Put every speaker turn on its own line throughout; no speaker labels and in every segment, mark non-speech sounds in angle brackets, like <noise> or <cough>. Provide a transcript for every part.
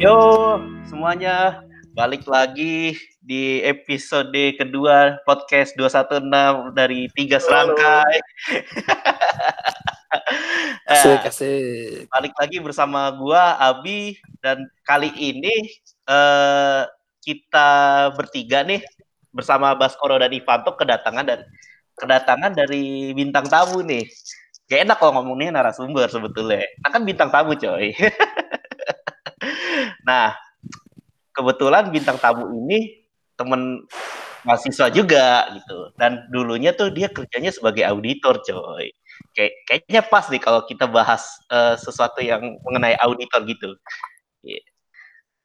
Yo, semuanya balik lagi di episode kedua podcast 216 dari tiga serangkai. <laughs>
Asik, asik.
balik lagi bersama gua Abi dan kali ini eh, kita bertiga nih bersama Baskoro dan Ivanto kedatangan dan kedatangan dari bintang tamu nih. Gak enak kalau ngomongnya narasumber sebetulnya. Nah kan bintang tamu coy. <laughs> nah, kebetulan bintang tamu ini temen mahasiswa juga gitu. Dan dulunya tuh dia kerjanya sebagai auditor coy. Kayak, kayaknya pas nih kalau kita bahas uh, sesuatu yang mengenai auditor gitu. Yeah.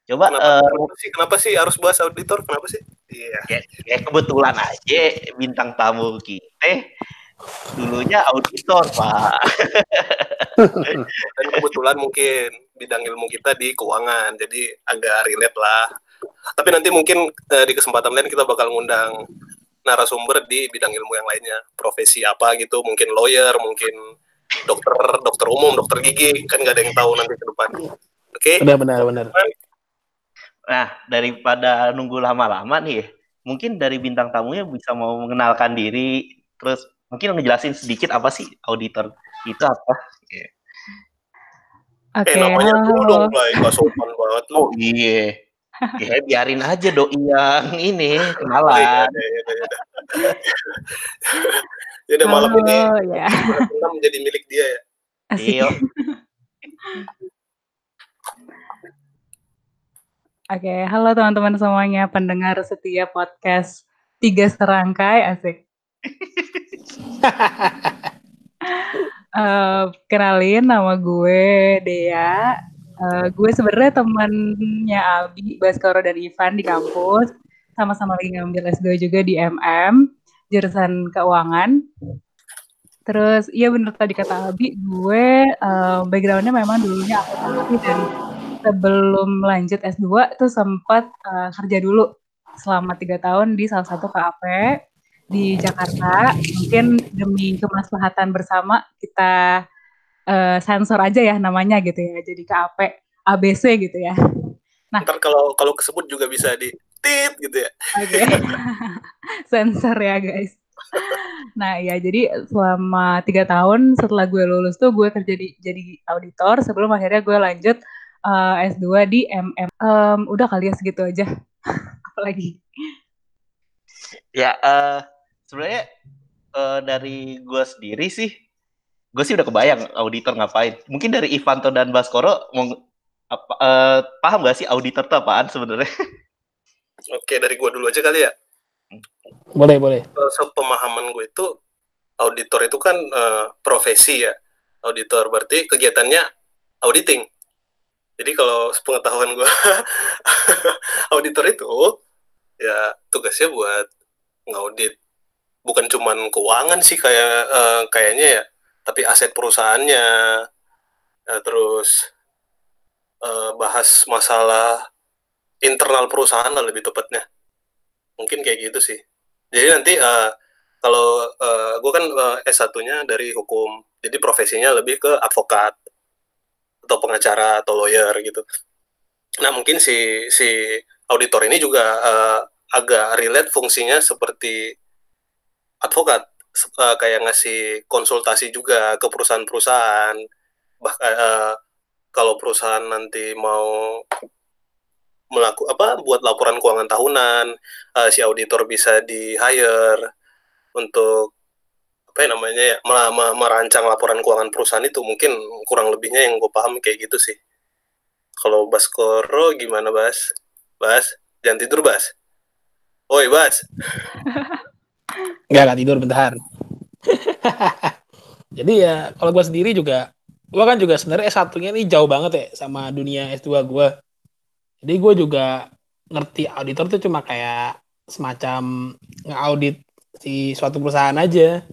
Coba
kenapa, uh, kenapa sih kenapa sih harus bahas auditor? Kenapa sih?
Iya. Yeah. Ya, kebetulan aja bintang tamu kita dulunya auditor, Pak.
Dan kebetulan mungkin bidang ilmu kita di keuangan, jadi agak relate lah. Tapi nanti mungkin uh, di kesempatan lain kita bakal ngundang narasumber di bidang ilmu yang lainnya, profesi apa gitu, mungkin lawyer, mungkin dokter, dokter umum, dokter gigi, kan nggak ada yang tahu nanti ke depan. Oke? Okay?
Benar, benar, benar.
Nah, daripada nunggu lama-lama nih, mungkin dari bintang tamunya bisa mau mengenalkan diri, terus mungkin ngejelasin sedikit apa sih auditor itu apa?
Yeah. Oke, okay, eh, namanya dulu dong, Blay. sopan banget lu.
Oh iya. Ya biarin aja doi yang ini kenalan.
Ya, ya, ya, ya udah malam ini ya. menjadi milik dia ya.
Iya.
Oke, okay, halo teman-teman semuanya pendengar setia podcast Tiga Serangkai, asik. Uh, <laughs> kenalin nama gue Dea. Uh, gue sebenarnya temannya Abi, Baskoro dan Ivan di kampus. Sama-sama lagi ngambil S2 juga di MM, jurusan keuangan. Terus, iya bener tadi kata Abi, gue uh, backgroundnya memang dulunya akuntansi dan sebelum lanjut S2 tuh sempat uh, kerja dulu selama tiga tahun di salah satu KAP di Jakarta. Mungkin demi kemaslahatan bersama kita uh, sensor aja ya namanya gitu ya. Jadi KAP ABC gitu ya.
Nah, ntar kalau kalau kesebut juga bisa di tit gitu ya. Oke. Okay. <laughs>
sensor ya guys. Nah ya jadi selama tiga tahun setelah gue lulus tuh gue kerja di jadi auditor sebelum akhirnya gue lanjut uh, S2 di MM. Um, udah kali ya segitu aja. <laughs> Apalagi.
Ya, uh, sebenarnya uh, dari gue sendiri sih, gue sih udah kebayang auditor ngapain. Mungkin dari Ivanto dan Baskoro mau apa, uh, paham gak sih auditor itu apaan sebenarnya? <laughs>
Oke, dari gue dulu aja kali ya.
Boleh, boleh.
Pemahaman gue itu auditor itu kan uh, profesi ya. Auditor berarti kegiatannya auditing. Jadi kalau pengetahuan gue, <laughs> auditor itu ya tugasnya buat ngaudit bukan cuman keuangan sih kayak uh, kayaknya ya, tapi aset perusahaannya, uh, terus uh, bahas masalah internal perusahaan lah lebih tepatnya. Mungkin kayak gitu sih. Jadi nanti uh, kalau uh, gue kan uh, S1-nya dari hukum, jadi profesinya lebih ke advokat atau pengacara atau lawyer gitu. Nah mungkin si si auditor ini juga uh, agak relate fungsinya seperti advokat uh, kayak ngasih konsultasi juga ke perusahaan-perusahaan. Bahkan uh, kalau perusahaan nanti mau melakukan apa buat laporan keuangan tahunan uh, si auditor bisa di hire untuk apa ya namanya ya merancang laporan keuangan perusahaan itu. Mungkin kurang lebihnya yang gue paham kayak gitu sih. Kalau Baskoro gimana Bas? Bas jangan tidur Bas. Oi Bas <laughs>
Enggak, enggak tidur bentar <laughs> jadi ya kalau gue sendiri juga gue kan juga sebenarnya S1 nya ini jauh banget ya sama dunia S2 gue jadi gue juga ngerti auditor tuh cuma kayak semacam ngaudit si suatu perusahaan aja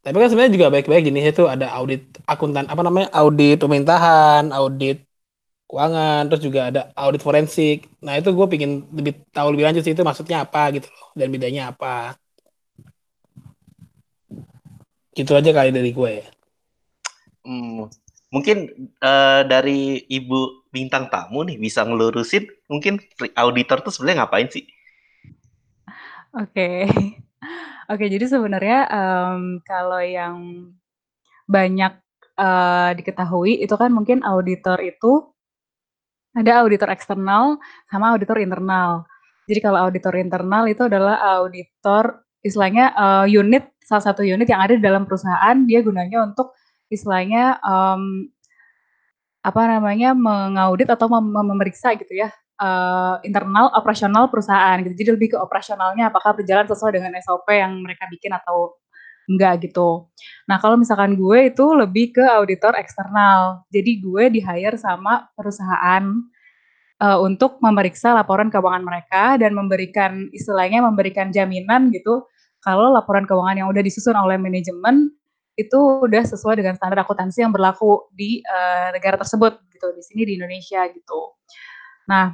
tapi kan sebenarnya juga baik-baik jenisnya itu ada audit akuntan apa namanya audit pemerintahan, audit keuangan, terus juga ada audit forensik. Nah itu gue pingin lebih tahu lebih lanjut sih itu maksudnya apa gitu loh dan bedanya apa. Gitu aja kali dari gue.
Hmm, mungkin uh, dari ibu bintang tamu nih bisa ngelurusin mungkin auditor tuh sebenarnya ngapain sih?
Oke. <laughs> Oke, jadi sebenarnya, um, kalau yang banyak, uh, diketahui itu kan mungkin auditor itu ada auditor eksternal sama auditor internal. Jadi kalau auditor internal itu adalah auditor istilahnya, uh, unit salah satu unit yang ada di dalam perusahaan, dia gunanya untuk istilahnya, um, apa namanya, mengaudit atau mem memeriksa gitu ya, uh, internal operasional perusahaan gitu. Jadi lebih ke operasionalnya apakah berjalan sesuai dengan SOP yang mereka bikin atau enggak gitu. Nah, kalau misalkan gue itu lebih ke auditor eksternal. Jadi gue di-hire sama perusahaan uh, untuk memeriksa laporan keuangan mereka dan memberikan istilahnya memberikan jaminan gitu kalau laporan keuangan yang udah disusun oleh manajemen itu udah sesuai dengan standar akuntansi yang berlaku di uh, negara tersebut gitu di sini di Indonesia gitu. Nah,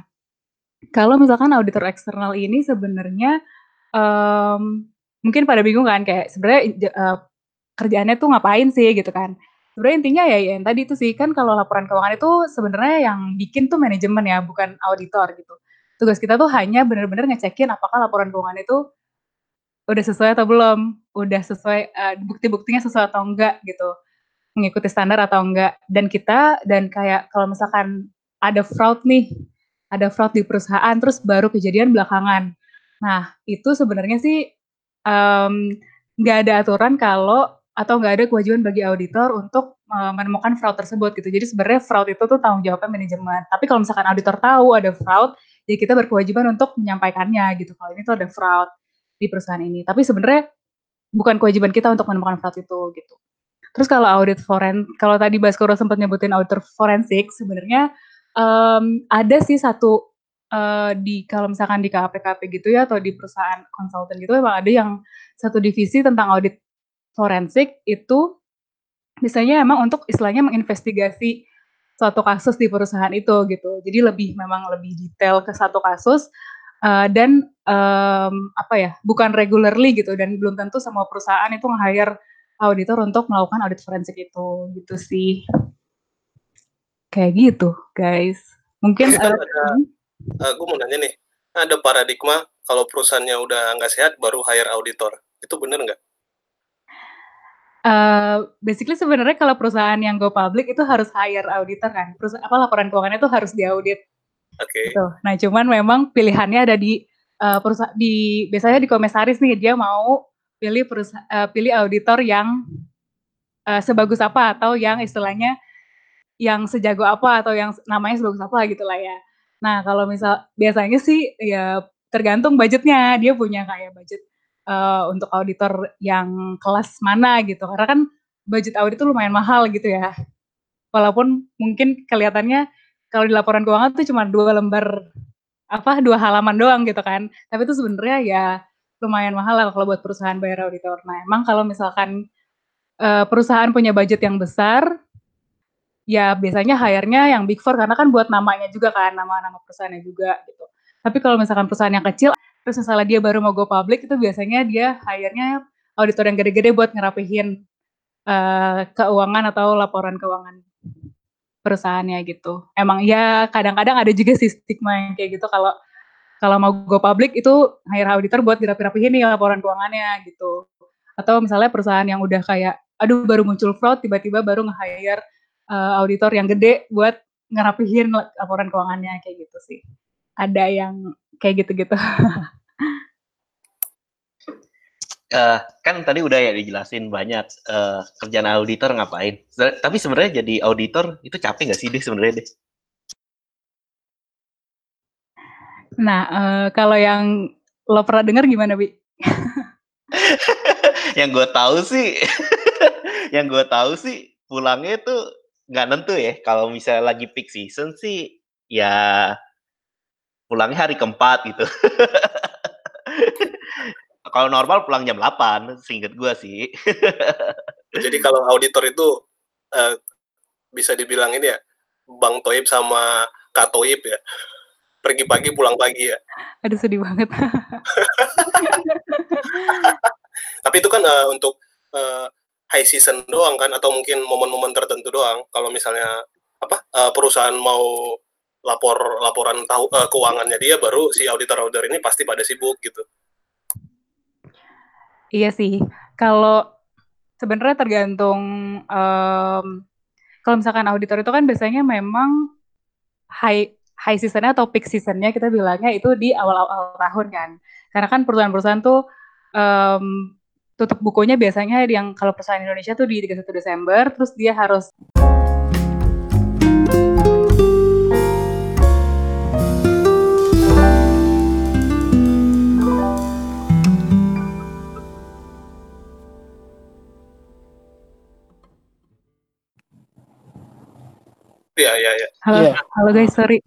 kalau misalkan auditor eksternal ini sebenarnya, um, mungkin pada bingung kan kayak sebenarnya uh, kerjaannya tuh ngapain sih gitu kan. Sebenarnya intinya ya yang tadi itu sih, kan kalau laporan keuangan itu sebenarnya yang bikin tuh manajemen ya, bukan auditor gitu. Tugas kita tuh hanya benar-benar ngecekin apakah laporan keuangan itu udah sesuai atau belum, udah sesuai, uh, bukti-buktinya sesuai atau enggak gitu, mengikuti standar atau enggak. Dan kita dan kayak kalau misalkan ada fraud nih ada fraud di perusahaan terus baru kejadian belakangan. Nah, itu sebenarnya sih nggak um, ada aturan kalau atau nggak ada kewajiban bagi auditor untuk uh, menemukan fraud tersebut gitu. Jadi sebenarnya fraud itu tuh tanggung jawabnya manajemen. Tapi kalau misalkan auditor tahu ada fraud, ya kita berkewajiban untuk menyampaikannya gitu. Kalau ini tuh ada fraud di perusahaan ini. Tapi sebenarnya bukan kewajiban kita untuk menemukan fraud itu gitu. Terus kalau audit foren, kalau tadi Baskoro sempat nyebutin auditor forensik, sebenarnya um, ada sih satu uh, di kalau misalkan di KPKP gitu ya atau di perusahaan konsultan gitu memang ada yang satu divisi tentang audit forensik itu misalnya emang untuk istilahnya menginvestigasi suatu kasus di perusahaan itu gitu. Jadi lebih memang lebih detail ke satu kasus uh, dan um, apa ya bukan regularly gitu dan belum tentu semua perusahaan itu nge-hire auditor untuk melakukan audit forensik itu gitu sih. Kayak gitu, guys. Mungkin
kan uh, ada, uh, gue mau nanya nih, ada paradigma kalau perusahaannya udah nggak sehat baru hire auditor. Itu bener nggak?
Uh, basically sebenarnya kalau perusahaan yang go public itu harus hire auditor kan. Perusahaan apa laporan keuangannya itu harus diaudit.
Oke. Okay.
Gitu. Nah, cuman memang pilihannya ada di uh, perusahaan di biasanya di komisaris nih dia mau pilih perusahaan uh, pilih auditor yang uh, sebagus apa atau yang istilahnya yang sejago apa atau yang namanya sebagus apa gitu lah ya. Nah kalau misal biasanya sih ya tergantung budgetnya dia punya kayak budget uh, untuk auditor yang kelas mana gitu karena kan budget audit itu lumayan mahal gitu ya. Walaupun mungkin kelihatannya kalau di laporan keuangan tuh cuma dua lembar apa dua halaman doang gitu kan. Tapi itu sebenarnya ya lumayan mahal lah kalau buat perusahaan bayar auditor. Nah emang kalau misalkan uh, perusahaan punya budget yang besar ya biasanya hire-nya yang Big Four karena kan buat namanya juga kan, nama-nama perusahaannya juga gitu. Tapi kalau misalkan perusahaan yang kecil, terus misalnya dia baru mau go public itu biasanya dia hire-nya auditor yang gede-gede buat ngerapihin uh, keuangan atau laporan keuangan perusahaannya gitu. Emang ya kadang-kadang ada juga sih stigma yang kayak gitu kalau kalau mau go public itu hire auditor buat dirapi-rapihin nih laporan keuangannya gitu. Atau misalnya perusahaan yang udah kayak aduh baru muncul fraud tiba-tiba baru nge-hire uh, auditor yang gede buat ngerapihin laporan keuangannya kayak gitu sih. Ada yang kayak gitu-gitu. <laughs>
uh, kan tadi udah ya dijelasin banyak uh, kerjaan auditor ngapain. Tapi sebenarnya jadi auditor itu capek nggak sih deh sebenarnya deh?
Nah, uh, kalau yang lo pernah dengar gimana, Bi? <laughs>
yang gue tahu sih, <laughs> yang gue tahu sih pulangnya tuh nggak nentu ya. Kalau misalnya lagi peak season sih, ya pulangnya hari keempat gitu. <laughs> kalau normal pulang jam 8, seinget gue sih. <laughs>
Jadi kalau auditor itu uh, bisa dibilang ini ya, Bang Toib sama Kak Toib ya. Pergi pagi pulang pagi ya.
Aduh sedih banget. <laughs>
Tapi itu kan uh, untuk uh, high season doang kan atau mungkin momen-momen tertentu doang kalau misalnya apa uh, perusahaan mau lapor laporan tahu uh, keuangannya dia baru si auditor-auditor ini pasti pada sibuk gitu.
Iya sih. Kalau sebenarnya tergantung um, kalau misalkan auditor itu kan biasanya memang high high seasonnya atau peak seasonnya kita bilangnya itu di awal-awal tahun kan. Karena kan perusahaan-perusahaan tuh um, tutup bukunya biasanya yang kalau perusahaan Indonesia tuh di 31 Desember, terus dia harus
Iya, iya, iya.
Halo,
Iya.
halo guys, sorry.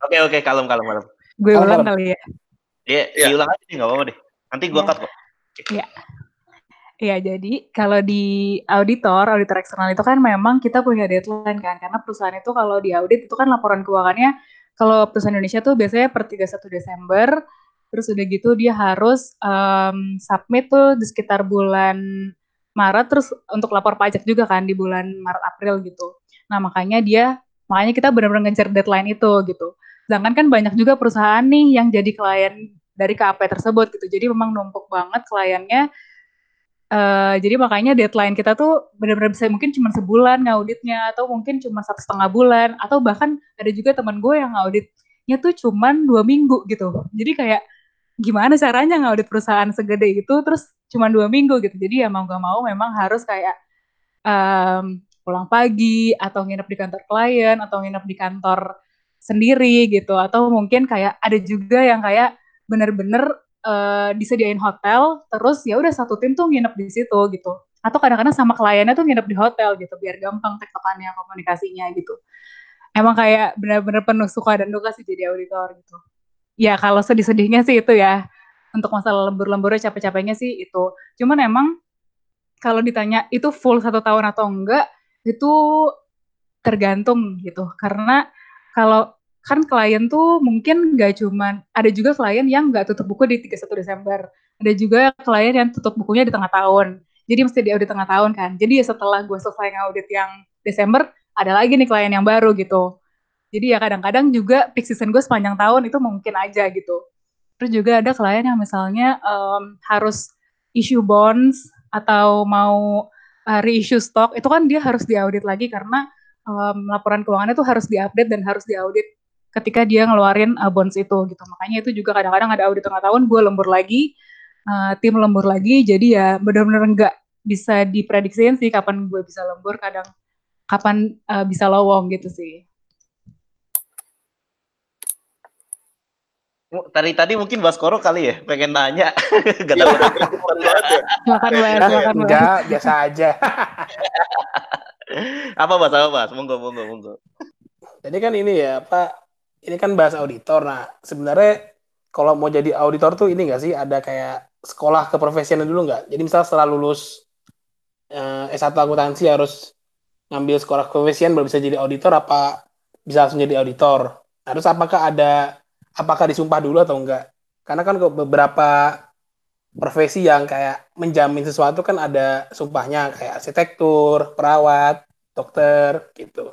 Oke oke kalem kalem kalem.
Gue
Kalem,
ulang
kalem.
kali ya.
Iya,
Iya.
diulang aja deh nggak apa-apa deh. Nanti gua
Iya.
cut kok.
Iya, jadi kalau di auditor, auditor eksternal itu kan memang kita punya deadline kan, karena perusahaan itu kalau di audit itu kan laporan keuangannya, kalau perusahaan Indonesia tuh biasanya per 31 Desember, terus udah gitu dia harus em, submit tuh di sekitar bulan Maret, terus untuk lapor pajak juga kan di bulan Maret April gitu. Nah makanya dia, makanya kita benar-benar ngejar deadline itu gitu. Sedangkan kan banyak juga perusahaan nih yang jadi klien dari KAP tersebut gitu, jadi memang numpuk banget kliennya Eh, jadi makanya deadline kita tuh benar-benar bisa mungkin cuma sebulan ngauditnya atau mungkin cuma satu setengah bulan atau bahkan ada juga teman gue yang ngauditnya tuh cuma dua minggu gitu. Jadi kayak gimana caranya ngaudit perusahaan segede itu terus cuma dua minggu gitu. Jadi ya mau gak mau memang harus kayak em, pulang pagi atau nginep di kantor klien atau nginep di kantor sendiri gitu. Atau mungkin kayak ada juga yang kayak bener-bener eh, disediain hotel terus ya udah satu tim tuh nginep di situ gitu. Atau kadang-kadang sama kliennya tuh nginep di hotel gitu biar gampang tektokannya komunikasinya gitu. Emang kayak bener-bener penuh suka dan duka sih jadi auditor gitu. Ya kalau sedih-sedihnya sih itu ya. Untuk masalah lembur-lemburnya capek-capeknya sih itu. Cuman emang kalau ditanya itu full satu tahun atau enggak itu tergantung gitu. Karena kalau kan klien tuh mungkin nggak cuman ada juga klien yang nggak tutup buku di 31 Desember. Ada juga klien yang tutup bukunya di tengah tahun. Jadi mesti di audit tengah tahun kan. Jadi ya setelah gue selesai ngaudit yang Desember ada lagi nih klien yang baru gitu. Jadi ya kadang-kadang juga peak season gue sepanjang tahun itu mungkin aja gitu. Terus juga ada klien yang misalnya em, harus issue bonds atau mau uh, reissue stock itu kan dia harus diaudit lagi karena em, laporan keuangannya tuh harus diupdate dan harus diaudit ketika dia ngeluarin uh, bonds itu gitu. Makanya itu juga kadang-kadang ada audit tengah tahun, gue lembur lagi, uh, tim lembur lagi, jadi ya benar-benar nggak bisa diprediksiin sih kapan gue bisa lembur, kadang kapan uh, bisa lowong gitu sih.
Tadi tadi mungkin Baskoro kali ya pengen nanya. <laughs> Gak tahu.
Banget ya.
Silakan Bas, silakan Bas.
Enggak, biasa aja. <laughs>
apa Bas? Apa Bas? Monggo monggo monggo.
Jadi kan ini ya, Pak, ini kan bahas auditor. Nah, sebenarnya kalau mau jadi auditor tuh ini nggak sih ada kayak sekolah keprofesianan dulu nggak? Jadi misal setelah lulus eh, S1 akuntansi harus ngambil sekolah keprofesian baru bisa jadi auditor apa bisa langsung jadi auditor? Terus apakah ada apakah disumpah dulu atau enggak? Karena kan beberapa profesi yang kayak menjamin sesuatu kan ada sumpahnya kayak arsitektur, perawat, dokter gitu.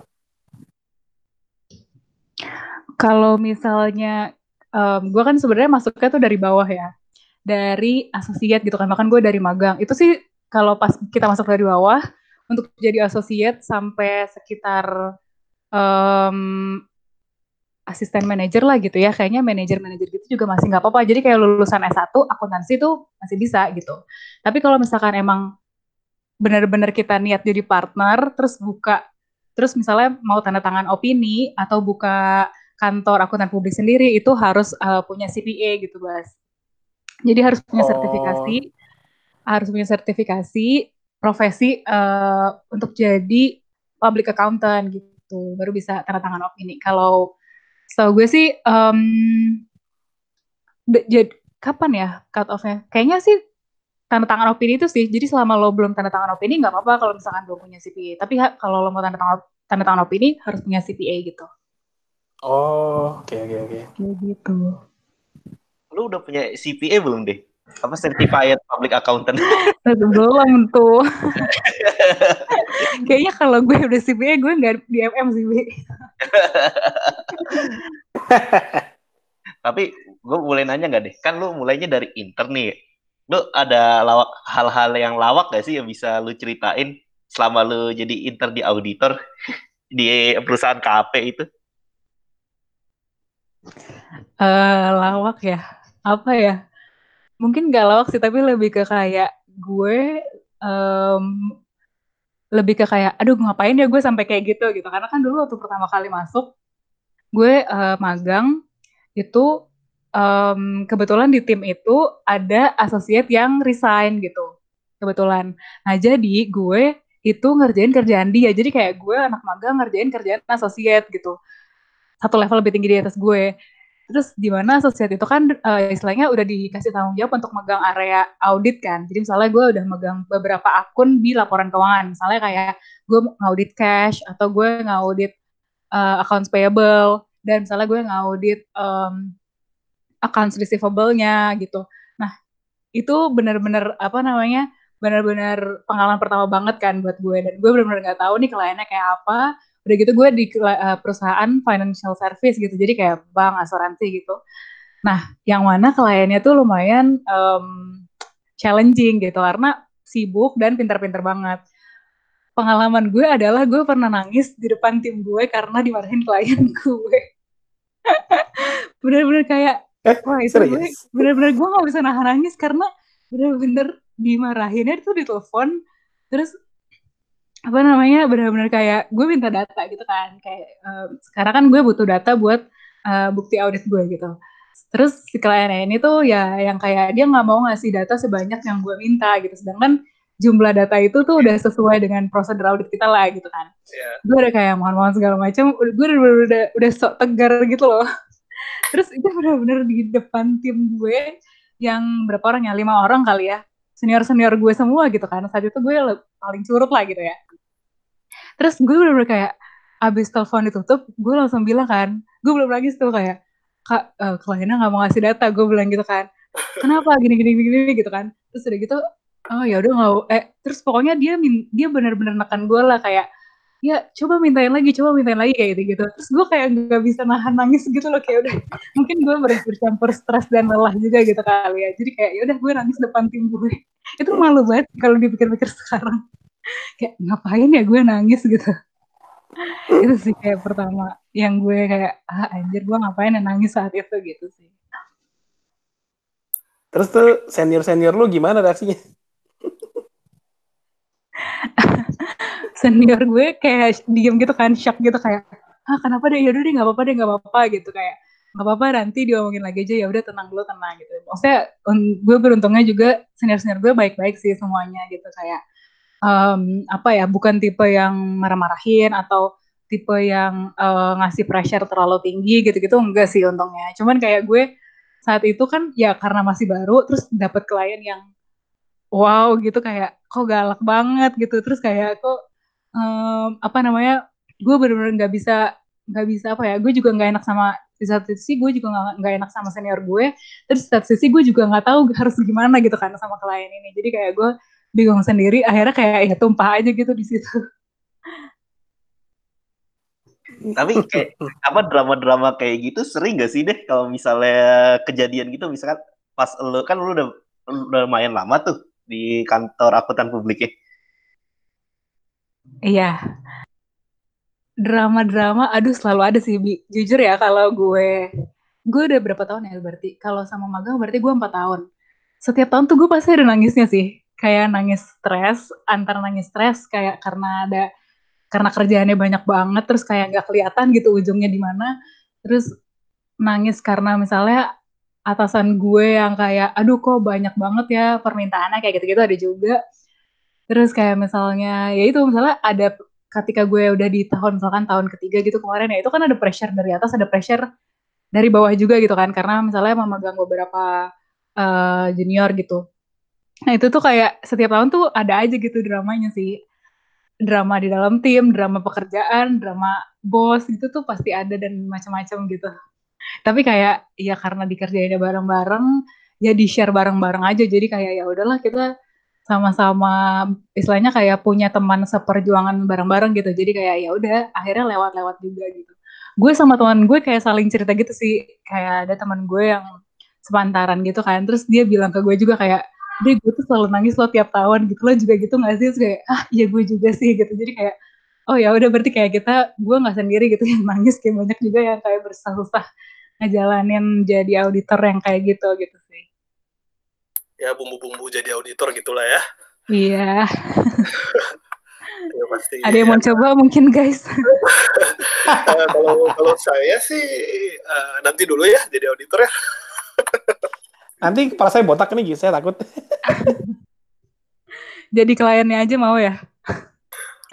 Kalau misalnya, um, gue kan sebenarnya masuknya tuh dari bawah ya, dari associate gitu kan, bahkan gue dari magang. Itu sih kalau pas kita masuk dari bawah, untuk jadi associate sampai sekitar um, asisten manajer lah gitu ya, kayaknya manajer-manajer gitu juga masih nggak apa-apa. Jadi kayak lulusan S1, akuntansi tuh masih bisa gitu. Tapi kalau misalkan emang benar-benar kita niat jadi partner, terus buka, terus misalnya mau tanda tangan opini, atau buka kantor akuntan publik sendiri itu harus uh, punya CPA gitu, Bas. Jadi harus punya
Oh.
sertifikasi, harus punya sertifikasi profesi uh, untuk jadi public accountant gitu, baru bisa tanda tangan opini. Kalau setahu gue sih, um, de- jad- kapan ya cut off-nya? Kayaknya sih tanda tangan opini itu sih. Jadi selama lo belum tanda tangan opini nggak apa-apa kalau misalkan belum punya CPA. Tapi ha- kalau lo mau tanda tangan tanda tangan opini harus punya CPA gitu.
Oh, oke oke oke.
Kayak gitu.
Lu udah punya CPA belum deh? Apa certified public accountant. <laughs>
Belum tuh. <laughs> Kayaknya kalau gue udah CPA gue nggak di MM sih. <laughs>
Tapi gue mulai nanya nggak deh, kan lu mulainya dari intern nih. Lu ada lawak hal-hal yang lawak gak sih yang bisa lu ceritain selama lu jadi intern di auditor di perusahaan KP itu?
Eh lawak ya, apa ya? Mungkin gak lawak sih, tapi lebih ke kayak gue em, lebih ke kayak, aduh ngapain ya gue sampai kayak gitu gitu. Karena kan dulu waktu pertama kali masuk, gue eh, magang itu em, kebetulan di tim itu ada associate yang resign gitu. Kebetulan. Nah jadi gue itu ngerjain kerjaan dia. Jadi kayak gue anak magang ngerjain kerjaan associate gitu. Satu level lebih tinggi di atas gue. Terus di mana associate itu kan eh, istilahnya udah dikasih tanggung jawab untuk megang area audit kan. Jadi misalnya gue udah megang beberapa akun di laporan keuangan. Misalnya kayak gue ngaudit cash atau gue ngaudit eh, accounts payable dan misalnya gue ngaudit em, accounts receivable-nya gitu. Nah, itu benar-benar apa namanya? benar-benar pengalaman pertama banget kan buat gue dan gue benar-benar nggak tahu nih kliennya kayak apa udah gitu gue di eh, perusahaan financial service gitu. Jadi kayak bank asuransi gitu. Nah yang mana kliennya tuh lumayan em, challenging gitu. Karena sibuk dan pintar-pintar banget. Pengalaman gue adalah gue pernah nangis di depan tim gue karena dimarahin klien <laughs> gue. Bener-bener kayak
Eh,
wah itu gue bener-bener gue gak bisa nahan nangis karena bener-bener dimarahinnya itu di telepon terus apa namanya benar-benar kayak gue minta data gitu kan kayak eh, sekarang kan gue butuh data buat eh, bukti audit gue gitu. Terus si kliennya ini tuh ya yang kayak dia nggak mau ngasih data sebanyak yang gue minta gitu sedangkan jumlah data itu tuh udah sesuai dengan prosedur audit kita lah gitu kan.
Ya.
gue udah kayak mohon-mohon segala macam gue udah, udah, udah udah sok tegar gitu loh. <laughs> Terus itu benar-benar di depan tim gue yang berapa orang ya lima orang kali ya senior senior gue semua gitu kan. Saat itu gue paling curut lah gitu ya. Terus gue bener-bener kayak abis telepon ditutup gue langsung bilang kan gue belum nangis tuh kayak kak eh, kliennya nggak mau ngasih data gue bilang gitu kan. Kenapa? Gini gini gini, gini gitu kan. Terus udah gitu oh ya udah nggak eh terus pokoknya dia dia bener-bener nekan gue lah kayak ya coba mintain lagi coba mintain lagi kayak gitu gitu terus gue kayak nggak bisa nahan nangis gitu loh kayak udah mungkin gue ber- bercampur stres dan lelah juga gitu kali ya. Jadi kayak ya udah gue nangis depan tim gue <laughs> itu malu banget kalau dipikir-pikir sekarang. <laughs> Kayak ngapain ya gue nangis? gitu. <laughs> Itu sih kayak pertama yang gue kayak ah anjir gue ngapain ya nangis saat itu? gitu sih.
Terus tuh senior-senior lu gimana reaksinya?
Senior gue kayak diem gitu kan shock gitu kayak ah kenapa deh? Yaudah deh nggak apa-apa deh nggak apa-apa gitu kayak nggak apa-apa nanti diomongin lagi aja ya udah tenang dulu tenang gitu. Maksudnya gue beruntungnya juga senior senior gue baik-baik sih semuanya gitu kayak em, apa ya bukan tipe yang marah-marahin atau tipe yang eh, ngasih pressure terlalu tinggi gitu-gitu enggak sih untungnya. Cuman kayak gue saat itu kan ya karena masih baru terus dapat klien yang wow gitu kayak kok galak banget gitu. Terus kayak kok em, apa namanya gue bener-bener nggak bisa nggak bisa apa ya gue juga nggak enak sama di satu sisi gue juga nggak enak sama senior gue terus di satu sisi gue juga nggak tahu <laughs> harus gimana gitu kan sama klien ini. Jadi kayak gue bingung sendiri akhirnya kayak ya tumpah aja gitu di situ.
Tapi kayak apa drama-drama kayak gitu sering gak sih deh kalau misalnya kejadian gitu? Misalkan pas lu kan lu udah udah lumayan lama tuh di kantor akuntan publik ya.
iya. Drama-drama aduh selalu ada sih Bi. jujur ya kalau gue gue udah berapa tahun ya berarti? Kalau sama magang berarti gue empat tahun. Setiap tahun tuh gue pasti ada nangisnya sih. Kayak nangis stres antara nangis stres kayak karena ada karena kerjaannya banyak banget terus kayak nggak kelihatan gitu ujungnya di mana. Terus nangis karena misalnya atasan gue yang kayak aduh kok banyak banget ya permintaannya kayak gitu-gitu ada juga. Terus kayak misalnya ya itu misalnya ada ketika gue udah di tahun misalkan tahun ketiga gitu kemarin ya itu kan ada pressure dari atas ada pressure dari bawah juga gitu kan karena misalnya memegang beberapa eh, junior gitu. Nah itu tuh kayak setiap tahun tuh ada aja gitu dramanya sih. Drama di dalam tim drama pekerjaan drama bos itu tuh pasti ada dan macam-macam gitu tapi kayak ya karena dikerjainnya bareng-bareng ya di share bareng-bareng aja. Jadi kayak ya udahlah kita sama-sama istilahnya kayak punya teman seperjuangan bareng-bareng gitu. Jadi kayak ya udah akhirnya lewat-lewat juga gitu. Gue sama teman gue kayak saling cerita gitu sih. Kayak ada teman gue yang sepantaran gitu kan. Terus dia bilang ke gue juga kayak deh gue tuh selalu nangis lo tiap tahun gitu lo juga gitu gak sih? Terus kayak ah iya gue juga sih gitu. Jadi kayak oh ya udah berarti kayak kita gue nggak sendiri gitu yang nangis. Kayak banyak juga yang kayak bersusah-susah ngejalanin jadi auditor yang kayak gitu gitu sih.
Ya bumbu-bumbu jadi auditor gitulah ya.
Iya. <laughs>
Ya pasti.
Ada yang mau
ya.
coba mungkin guys? <laughs>
Eh, kalau kalau saya sih eh, nanti dulu ya jadi auditor ya. <laughs>
Nanti kepala saya botak nih, saya takut.
jadi kliennya aja mau ya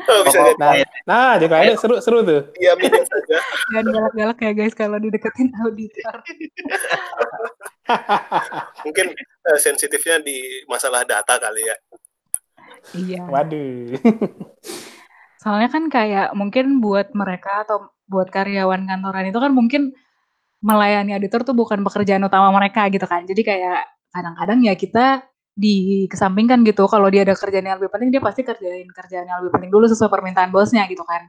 Oh, bisa
Pokok-
jadi
Nah, jadi kayaknya seru seru tuh.
ya media saja
jangan galak-galak ya guys kalau dideketin auditor <laughs>
mungkin eh, sensitifnya di masalah data kali ya
iya
Waduh.
Soalnya kan kayak mungkin buat mereka atau buat karyawan kantoran itu kan mungkin melayani auditor tuh bukan pekerjaan utama mereka gitu kan. Jadi kayak kadang-kadang ya kita dikesampingkan gitu. Kalau dia ada kerjaan yang lebih penting dia pasti kerjain kerjaan yang lebih penting dulu sesuai permintaan bosnya gitu kan.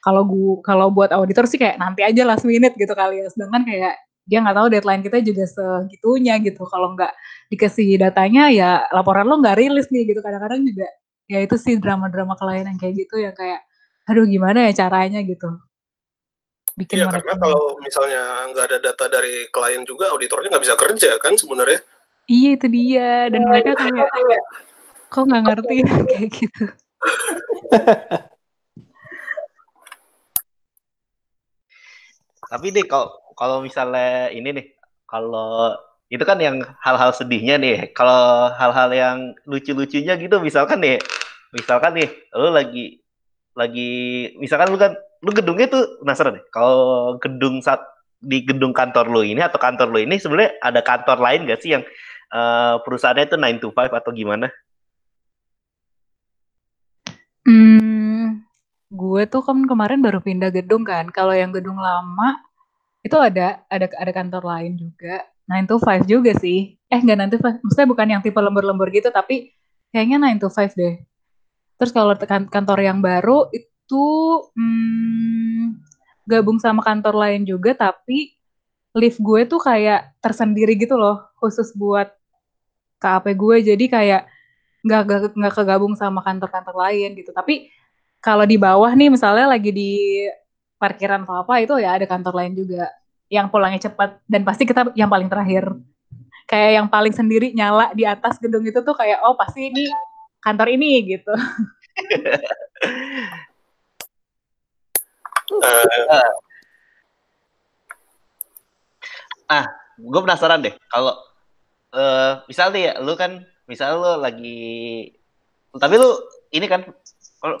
Kalau gua kalau buat auditor sih kayak nanti aja last minute gitu kali ya. Sedangkan kayak dia nggak tahu deadline kita juga segitunya gitu. Kalau nggak dikasih datanya ya laporan lo nggak rilis nih gitu. Kadang-kadang juga ya itu sih drama-drama klien yang kayak gitu yang kayak aduh gimana ya caranya gitu bikin mereka
karena kalau misalnya nggak ada data dari klien juga auditornya nggak bisa kerja kan sebenarnya
iya itu dia dan mereka kayak kok nggak ngerti ya <laughs> kayak gitu
Tapi deh kalau kalau misalnya ini nih, kalau itu kan yang hal-hal sedihnya nih. Kalau hal-hal yang lucu-lucunya gitu, misalkan nih, misalkan nih, lu lagi lagi misalkan lu kan lu gedungnya tuh penasaran deh. Kalau gedung saat di gedung kantor lu ini atau kantor lu ini sebenarnya ada kantor lain gak sih yang eh, perusahaannya itu 9 to 5 atau gimana?
hmm, gue tuh kan kemarin baru pindah gedung kan. Kalau yang gedung lama itu ada ada ada kantor lain juga. 9 to 5 juga sih. Eh nggak 9 to 5 maksudnya bukan yang tipe lembur-lembur gitu tapi kayaknya 9 to 5 deh. Terus kalau kan- kantor yang baru itu hmm, gabung sama kantor lain juga tapi lift gue tuh kayak tersendiri gitu loh khusus buat KAP gue jadi kayak nggak nggak kegabung sama kantor-kantor lain gitu. Tapi kalau di bawah nih misalnya lagi di parkiran atau apa itu ya ada kantor lain juga yang pulangnya cepat. Dan pasti kita yang paling terakhir. Kayak yang paling sendiri nyala di atas gedung itu tuh kayak oh pasti ini kantor ini gitu.
Eh,
gue penasaran deh. Kalau eh misal nih ya lu kan misal lu lagi tapi lu ini kan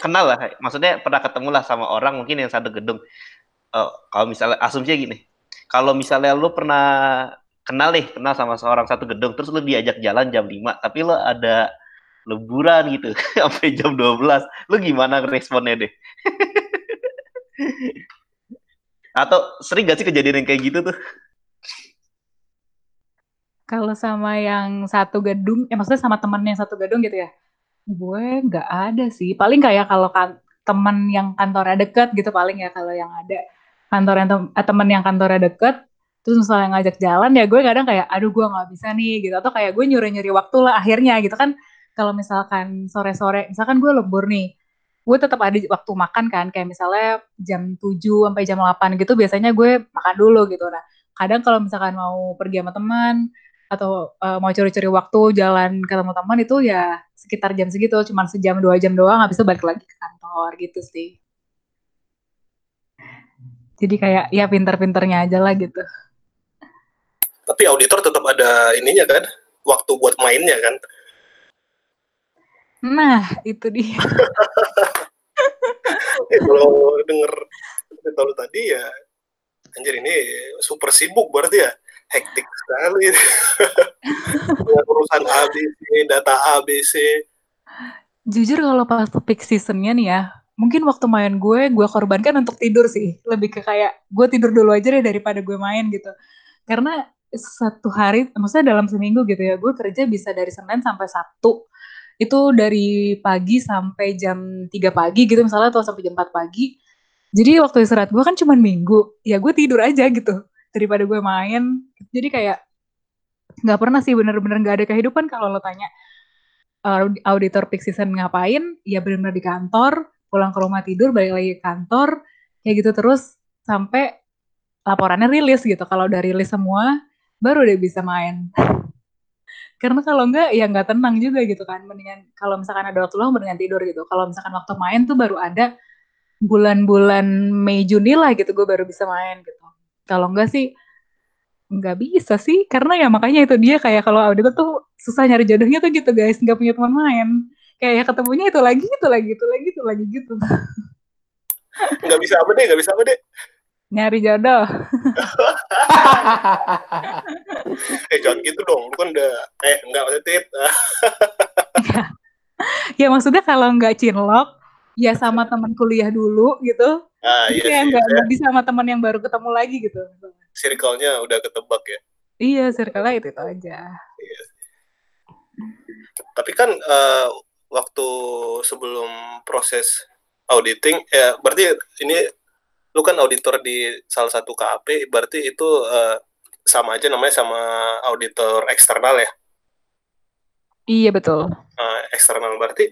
kenal lah maksudnya pernah ketemu lah sama orang mungkin yang satu gedung. Eh, kalau misalnya asumsinya gini kalau misalnya lu pernah kenal nih kenal sama seorang satu gedung terus lu diajak jalan jam 5 tapi lu ada leburan gitu <laughs> sampai jam 12 lu gimana responnya deh? <laughs> Atau sering gak sih kejadian yang kayak gitu tuh
kalau sama yang satu gedung ya maksudnya sama temen yang satu gedung gitu ya? Gue nggak ada sih. Paling kayak kalau kan teman yang kantornya deket gitu paling ya kalau yang ada kantor yang tem- eh, temen yang kantornya deket terus misalnya ngajak jalan ya gue kadang kayak aduh gue nggak bisa nih gitu. Atau kayak gue nyuri nyuri waktu lah akhirnya gitu kan. Kalau misalkan sore sore misalkan gue lembur nih gue tetap ada waktu makan kan. Kayak misalnya jam 7 sampai jam 8 gitu biasanya gue makan dulu gitu. Nah kadang kalau misalkan mau pergi sama teman atau uh, mau curi-curi waktu jalan ketemu teman itu ya sekitar jam segitu cuman sejam dua jam doang habis itu balik lagi ke kantor gitu sih. Jadi kayak ya pinter-pinternya aja lah gitu.
Tapi auditor tetap ada ininya kan? Waktu buat mainnya kan?
Nah itu dia. <laughs>
Ya, kalau denger cerita lu tadi ya anjir ini super sibuk berarti ya hektik sekali. Dengan <laughs> urusan ABC data ABC
jujur kalau pas peak seasonnya nih ya mungkin waktu main gue gue korbankan untuk tidur sih. Lebih ke kayak gue tidur dulu aja deh daripada gue main gitu. Karena satu hari, maksudnya dalam seminggu gitu ya, gue kerja bisa dari Senin sampai Sabtu. Itu dari pagi sampai jam 3 pagi gitu misalnya atau sampai jam 4 pagi. Jadi waktu istirahat gue kan cuma minggu, ya gue tidur aja gitu daripada gue main. Jadi kayak nggak pernah sih bener-bener nggak ada kehidupan kalau lo tanya uh, auditor peak season ngapain, ya bener-bener di kantor, pulang ke rumah tidur, balik lagi ke kantor, kayak gitu terus sampai laporannya rilis gitu. Kalau udah rilis semua, baru deh bisa main. <laughs> Karena kalau enggak ya nggak tenang juga gitu kan. Mendingan kalau misalkan ada waktu luang mendingan tidur gitu. Kalau misalkan waktu main tuh baru ada bulan-bulan Mei Juni lah gitu gue baru bisa main gitu. Kalau enggak sih nggak bisa sih. Karena ya makanya itu dia kayak kalau auditor tuh susah nyari jodohnya tuh gitu guys. Nggak punya teman main kayak ya ketemunya itu lagi itu lagi itu lagi itu lagi gitu. <laughs>
Nggak bisa apa deh nggak bisa apa deh
nyari jodoh. <laughs>
Eh jangan gitu dong. Lu kan udah eh nggak maksudnya <laughs>
ya maksudnya kalau nggak cinlok ya sama teman kuliah dulu gitu
ah, iya
ya nggak ya. bisa sama teman yang baru ketemu lagi gitu.
Circle-nya udah ketebak ya?
Iya circle-nya itu, itu aja. Iya.
tapi kan uh, waktu sebelum proses auditing ya berarti ini lu kan auditor di salah satu KAP berarti itu uh, sama aja namanya sama auditor eksternal ya?
Iya betul.
Uh, eksternal. Berarti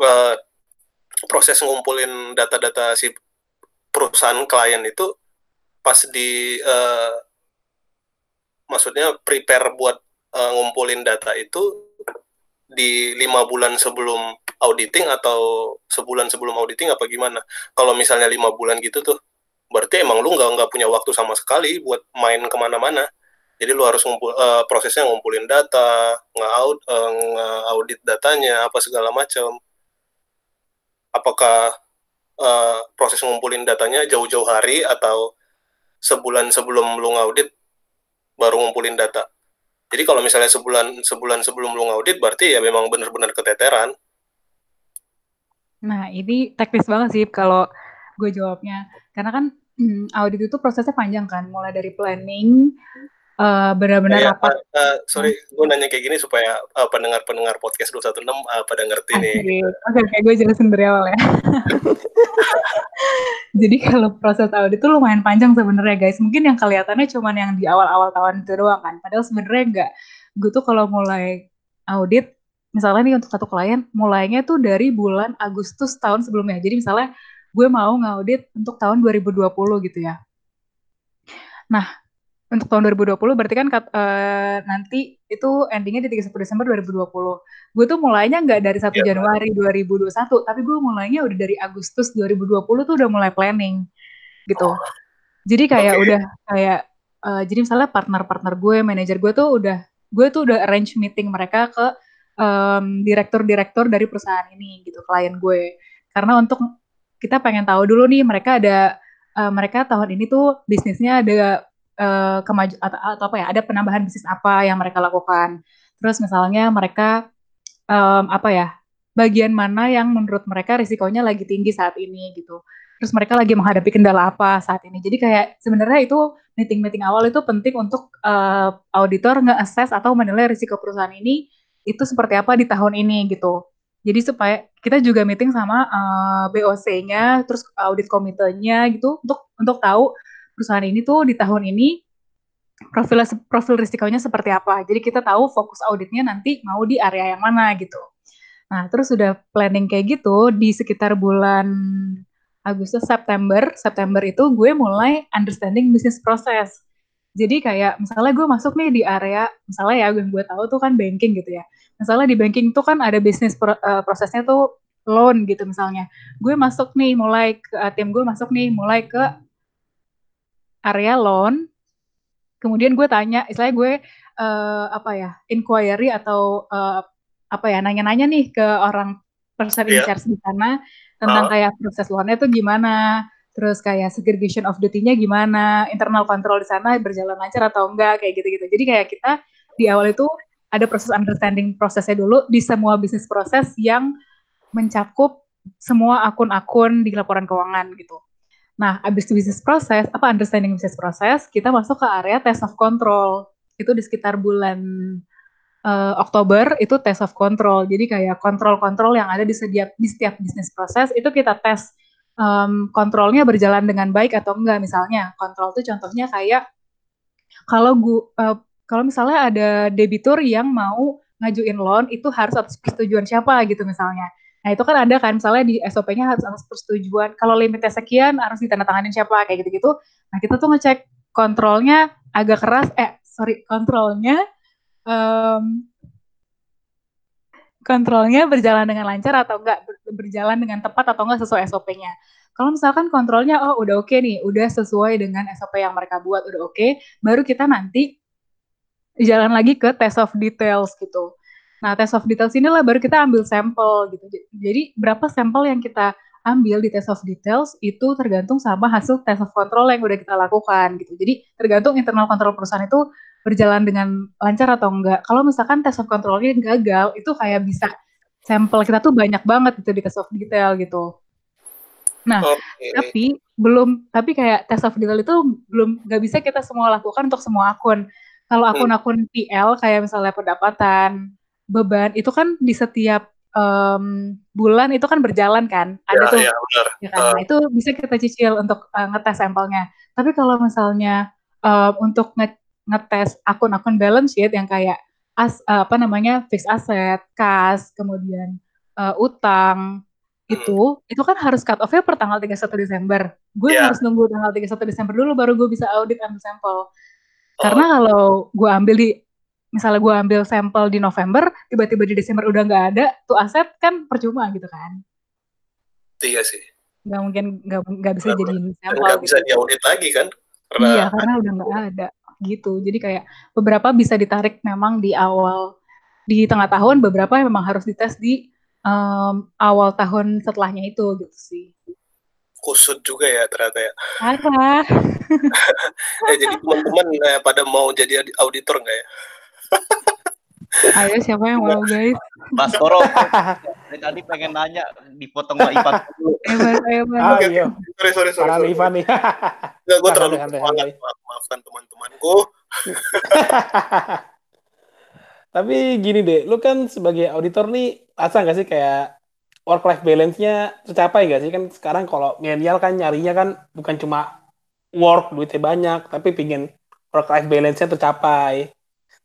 uh, proses ngumpulin data-data si perusahaan klien itu pas di uh, maksudnya prepare buat uh, ngumpulin data itu di lima bulan sebelum auditing atau sebulan sebelum auditing apa gimana? Kalau misalnya lima bulan gitu tuh, berarti emang lu nggak nggak punya waktu sama sekali buat main ke mana-mana jadi lu harus ngumpul uh, prosesnya ngumpulin data nge-audit uh, nge datanya apa segala macam apakah uh, proses ngumpulin datanya jauh-jauh hari atau sebulan sebelum lu ngaudit baru ngumpulin data. Jadi kalau misalnya sebulan sebulan sebelum lu ngaudit berarti ya memang benar-benar keteteran.
Nah ini teknis banget sih kalau gue jawabnya. Karena kan <clears throat> audit itu prosesnya panjang kan, mulai dari planning, uh, benar-benar
ya, rapat. Uh, uh, sorry, gue nanya kayak gini supaya uh, pendengar-pendengar podcast 216 uh, pada ngerti nih.
Oke, okay, okay, gue jelasin dari awal ya. <laughs> Jadi kalau proses audit itu lumayan panjang sebenarnya guys. Mungkin yang kelihatannya cuma yang di awal-awal tahun itu doang kan. Padahal sebenarnya enggak. Gue tuh kalau mulai audit, misalnya nih untuk satu klien, mulainya tuh dari bulan Agustus tahun sebelumnya. Jadi misalnya gue mau ngaudit untuk tahun 2020 gitu ya. Nah, untuk tahun 2020 berarti kan uh, nanti itu endingnya di 31 Desember 2020. Gue tuh mulainya nggak dari 1 ya, Januari 2021, tapi gue mulainya udah dari Agustus 2020 tuh udah mulai planning gitu. Oh. Jadi kayak okay. udah kayak uh, jadi misalnya partner-partner gue, manajer gue tuh udah gue tuh udah arrange meeting mereka ke um, direktur-direktur dari perusahaan ini gitu, klien gue. Karena untuk kita pengen tahu dulu nih mereka ada uh, mereka tahun ini tuh bisnisnya ada uh, kemaju atau, atau apa ya ada penambahan bisnis apa yang mereka lakukan. Terus misalnya mereka um, apa ya bagian mana yang menurut mereka risikonya lagi tinggi saat ini gitu. Terus mereka lagi menghadapi kendala apa saat ini. Jadi kayak sebenarnya itu meeting-meeting awal itu penting untuk uh, auditor nge-assess atau menilai risiko perusahaan ini itu seperti apa di tahun ini gitu. Jadi supaya kita juga meeting sama uh, eh, BOC-nya, terus audit komitenya gitu untuk untuk tahu perusahaan ini tuh di tahun ini profil profil risikonya seperti apa. Jadi kita tahu fokus auditnya nanti mau di area yang mana gitu. Nah, terus sudah planning kayak gitu di sekitar bulan Agustus September, September itu gue mulai understanding business process. Jadi kayak misalnya gue masuk nih di area, misalnya ya gue gue tahu tuh kan banking gitu ya misalnya di banking tuh kan ada bisnis pro, uh, prosesnya tuh loan gitu misalnya. Gue masuk nih mulai ke uh, tim gue masuk nih mulai ke area loan. Kemudian gue tanya, istilahnya gue uh, apa ya, inquiry atau uh, apa ya, nanya-nanya nih ke orang person in iya. charge di sana tentang uh. kayak proses loannya tuh gimana, terus kayak segregation of duty-nya gimana, internal control di sana berjalan lancar atau enggak kayak gitu-gitu. Jadi kayak kita di awal itu ada proses understanding prosesnya dulu di semua bisnis proses yang mencakup semua akun-akun di laporan keuangan gitu. Nah, abis itu bisnis proses, apa understanding bisnis proses, kita masuk ke area test of control. itu di sekitar bulan uh, Oktober itu test of control. Jadi kayak kontrol-kontrol yang ada di setiap di setiap bisnis proses itu kita tes um, kontrolnya berjalan dengan baik atau enggak. Misalnya kontrol itu contohnya kayak kalau gua uh, kalau misalnya ada debitur yang mau ngajuin loan itu harus atas persetujuan siapa gitu misalnya. Nah itu kan ada kan misalnya di SOP-nya harus atas persetujuan. Kalau limitnya sekian harus ditandatangani siapa kayak gitu-gitu. Nah kita tuh ngecek kontrolnya agak keras. Eh sorry kontrolnya um, kontrolnya berjalan dengan lancar atau enggak berjalan dengan tepat atau enggak sesuai SOP-nya. Kalau misalkan kontrolnya oh udah oke okay nih, udah sesuai dengan SOP yang mereka buat udah oke, okay, baru kita nanti jalan lagi ke test of details gitu. Nah, test of details inilah baru kita ambil sampel gitu. Jadi berapa sampel yang kita ambil di test of details itu tergantung sama hasil test of control yang udah kita lakukan gitu. Jadi tergantung internal kontrol perusahaan itu berjalan dengan lancar atau enggak. Kalau misalkan test of controlnya gagal, itu kayak bisa sampel kita tuh banyak banget itu di test of detail gitu. Nah, okay. tapi belum, tapi kayak test of detail itu belum nggak bisa kita semua lakukan untuk semua akun. Kalau hmm. akun-akun PL kayak misalnya pendapatan, beban itu kan di setiap um, bulan itu kan berjalan kan, ada ya, tuh, ya, benar. Ya kan? Uh. Nah, itu bisa kita cicil untuk uh, ngetes sampelnya. Tapi kalau misalnya uh, untuk nge ngetes akun-akun balance sheet yang kayak as, uh, apa namanya fixed asset, kas, kemudian uh, utang, itu itu kan harus cut off-nya per tanggal 31 Desember. Gue yeah. harus nunggu tanggal 31 Desember dulu baru gue bisa audit ambil sampel. Karena oh. kalau gue ambil di misalnya gue ambil sampel di November, tiba-tiba di Desember udah nggak ada, tuh aset kan percuma gitu kan?
Iya sih.
Nggak mungkin nggak nggak bisa jadi
sampel. Nggak gitu. bisa diaudit lagi kan?
Karena iya, karena udah nggak ada gitu. Jadi kayak beberapa bisa ditarik memang di awal di tengah tahun, beberapa memang harus dites di um, awal tahun setelahnya itu gitu sih
kusut juga ya ternyata ya.
Parah. <laughs>
eh, jadi teman-teman eh, pada mau jadi auditor nggak ya?
Ayo siapa yang mau guys?
Mas Koro, dari tadi pengen nanya dipotong Mbak Ivan dulu.
Hebat, hebat.
Ah, iya.
Sorry, sorry, sorry.
Parah Ivan nih.
Enggak, gue terlalu semangat. Maafkan teman-temanku. <laughs>
Tapi gini deh, lu kan sebagai auditor nih, asa nggak sih kayak work life balance-nya tercapai gak sih kan sekarang kalau milenial kan nyarinya kan bukan cuma work duitnya banyak tapi pingin work life balance-nya tercapai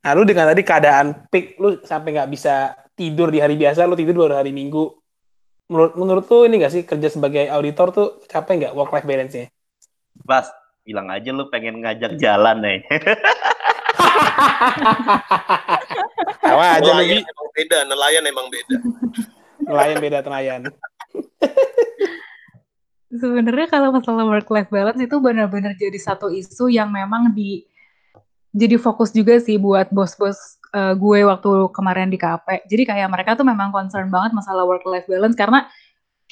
nah lu dengan tadi keadaan peak lu sampai nggak bisa tidur di hari biasa lu tidur baru hari minggu menurut menurut lu ini gak sih kerja sebagai auditor tuh capek nggak work life balance-nya
Bas bilang aja lu pengen ngajak jalan nih <laughs>
Tahu aja lagi.
Emang beda, nelayan emang beda.
nelayan beda nelayan.
Sebenarnya kalau masalah work life balance itu benar-benar jadi satu isu yang memang di jadi fokus juga sih buat bos-bos uh, gue waktu kemarin di KP. Jadi kayak mereka tuh memang concern banget masalah work life balance karena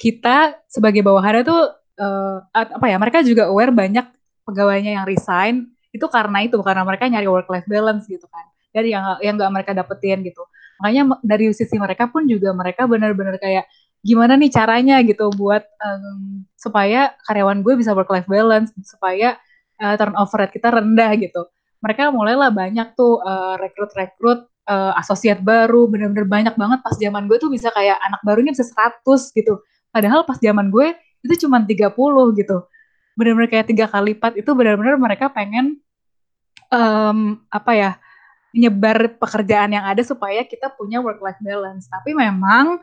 kita sebagai bawahannya tuh uh, apa ya mereka juga aware banyak pegawainya yang resign itu karena itu karena mereka nyari work life balance gitu kan. Dari yang yang nggak mereka dapetin gitu. Makanya dari sisi mereka pun juga mereka benar-benar kayak gimana nih caranya? gitu buat um, supaya karyawan gue bisa work life balance supaya uh, turnover rate kita rendah gitu mereka mulailah banyak tuh uh, rekrut-rekrut uh, asosiat baru benar-benar banyak banget pas zaman gue tuh bisa kayak anak barunya bisa 100 gitu padahal pas zaman gue itu cuma 30 gitu benar-benar kayak tiga kali lipat itu benar-benar mereka pengen um, apa ya nyebar pekerjaan yang ada supaya kita punya work life balance. Tapi memang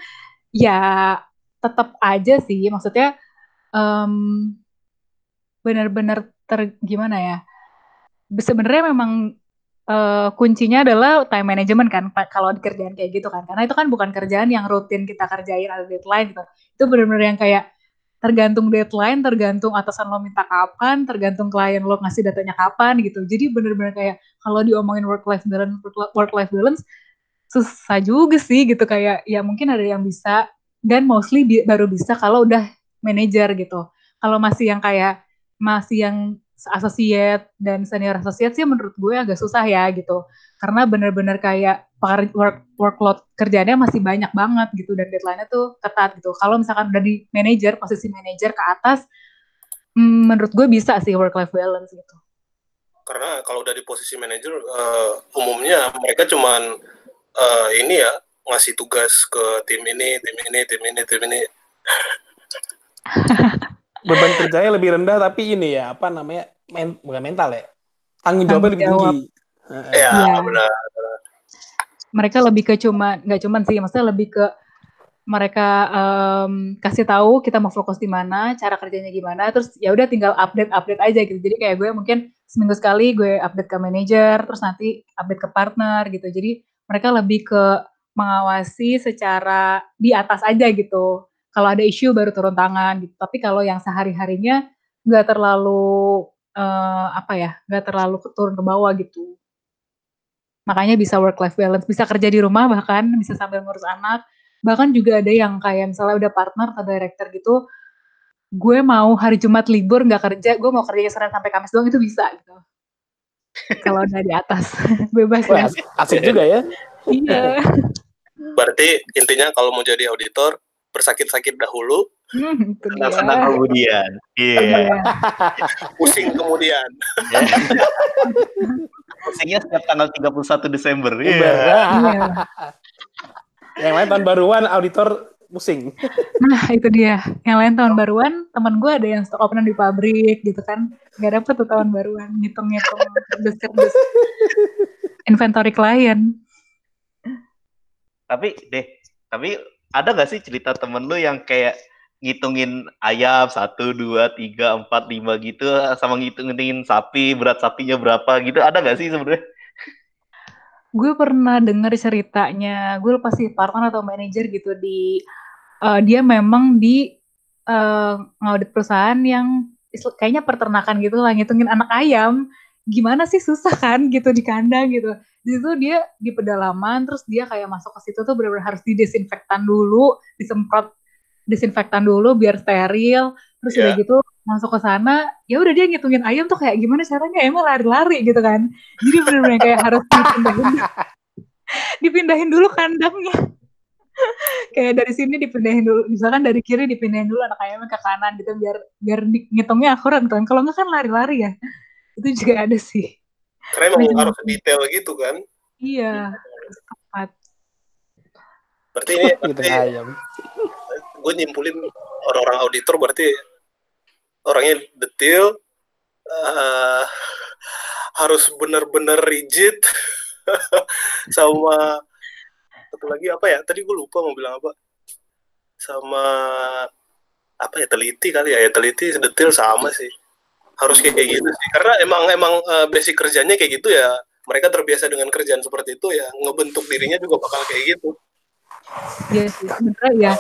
ya tetap aja sih, maksudnya um, benar-benar ter gimana ya? Sebenarnya memang uh, kuncinya adalah time management kan kalau di kerjaan kayak gitu kan. Karena itu kan bukan kerjaan yang rutin kita kerjain ada deadline gitu. Itu benar-benar yang kayak tergantung deadline, tergantung atasan lo minta kapan, tergantung klien lo ngasih datanya kapan gitu. Jadi bener-bener kayak kalau diomongin work life balance, work life balance susah juga sih gitu kayak ya mungkin ada yang bisa dan mostly bi baru bisa kalau udah manajer gitu. Kalau masih yang kayak masih yang associate dan senior associate sih menurut gue agak susah ya gitu. Karena bener-bener kayak work workload kerjanya masih banyak banget gitu dan deadline-nya tuh ketat gitu. Kalau misalkan udah di manager, posisi manager ke atas, hmm, menurut gue bisa sih work life balance gitu.
karena kalau udah di posisi manajer uh, umumnya mereka cuman uh, ini ya ngasih tugas ke tim ini tim ini tim ini tim ini <laughs>
beban kerjanya lebih rendah tapi ini ya apa namanya men bukan mental ya tanggung jawabnya lebih tinggi
ya, ya. benar
mereka lebih ke cuma nggak cuman sih maksudnya lebih ke mereka um, kasih tahu kita mau fokus di mana, cara kerjanya gimana, terus ya udah tinggal update update aja gitu. Jadi kayak gue mungkin seminggu sekali gue update ke manajer, terus nanti update ke partner gitu. Jadi mereka lebih ke mengawasi secara di atas aja gitu. Kalau ada isu baru turun tangan gitu. Tapi kalau yang sehari harinya nggak terlalu uh, apa ya, nggak terlalu turun ke bawah gitu. Makanya bisa work life balance, bisa kerja di rumah bahkan bisa sambil ngurus anak. Bahkan juga ada yang kayak misalnya udah partner atau director gitu gue mau hari Jumat libur nggak kerja gue mau kerja Senin sampai Kamis doang itu bisa gitu. Kalau udah di atas <laughs> bebas
Wah, ya asik juga ya.
Iya.
Berarti intinya kalau mau jadi auditor bersakit-sakit dahulu
hmm, senang kemudian iya yeah. <laughs>
pusing kemudian <laughs>
pusingnya setiap tanggal 31 Desember iya yeah.
Yang lain tahun baruan auditor pusing.
Nah itu dia. Yang lain tahun baruan teman gue ada yang stok openan di pabrik gitu kan. Gak dapet tuh tahun baruan. Ngitung-ngitung. kerdus-kerdus. Inventory klien.
Tapi deh. Tapi ada gak sih cerita temen lu yang kayak ngitungin ayam satu dua tiga empat lima gitu sama ngitungin sapi berat sapinya berapa gitu? Ada gak sih sebenarnya?
Gue pernah dengar ceritanya. Gue sih partner atau manajer gitu di uh, dia memang di uh, ngaudit perusahaan yang kayaknya peternakan gitu lah ngitungin anak ayam gimana sih susah kan gitu di kandang gitu. Di situ dia di pedalaman terus dia kayak masuk ke situ tuh benar-benar harus didesinfektan dulu disemprot desinfektan dulu biar steril. Terus yeah. udah gitu masuk ke sana ya udah dia ngitungin ayam tuh kayak gimana caranya? Emang lari-lari gitu kan. Jadi benar-benar kayak harus dipindahin <laughs> dipindahin dulu kandangnya. <laughs> Kayak dari sini dipindahin dulu. Misalkan dari kiri dipindahin dulu anak ayamnya ke kanan gitu biar biar ngitungnya akurat kan. Kalau nggak kan lari-lari ya itu juga ada sih.
Karena emang harus detail gitu kan?
Iya tepat.
Berarti ini berarti ayam. gue nyimpulin orang-orang auditor berarti orangnya detail uh, harus benar-benar rigid <laughs> sama satu lagi apa ya? Tadi gue lupa mau bilang apa. Sama apa ya teliti kali ya? Ya teliti detail sama sih harus kayak gitu sih karena emang emang uh, basic kerjanya kayak gitu ya mereka terbiasa dengan kerjaan seperti itu ya ngebentuk dirinya juga bakal kayak gitu
Iya sih, sebenarnya ya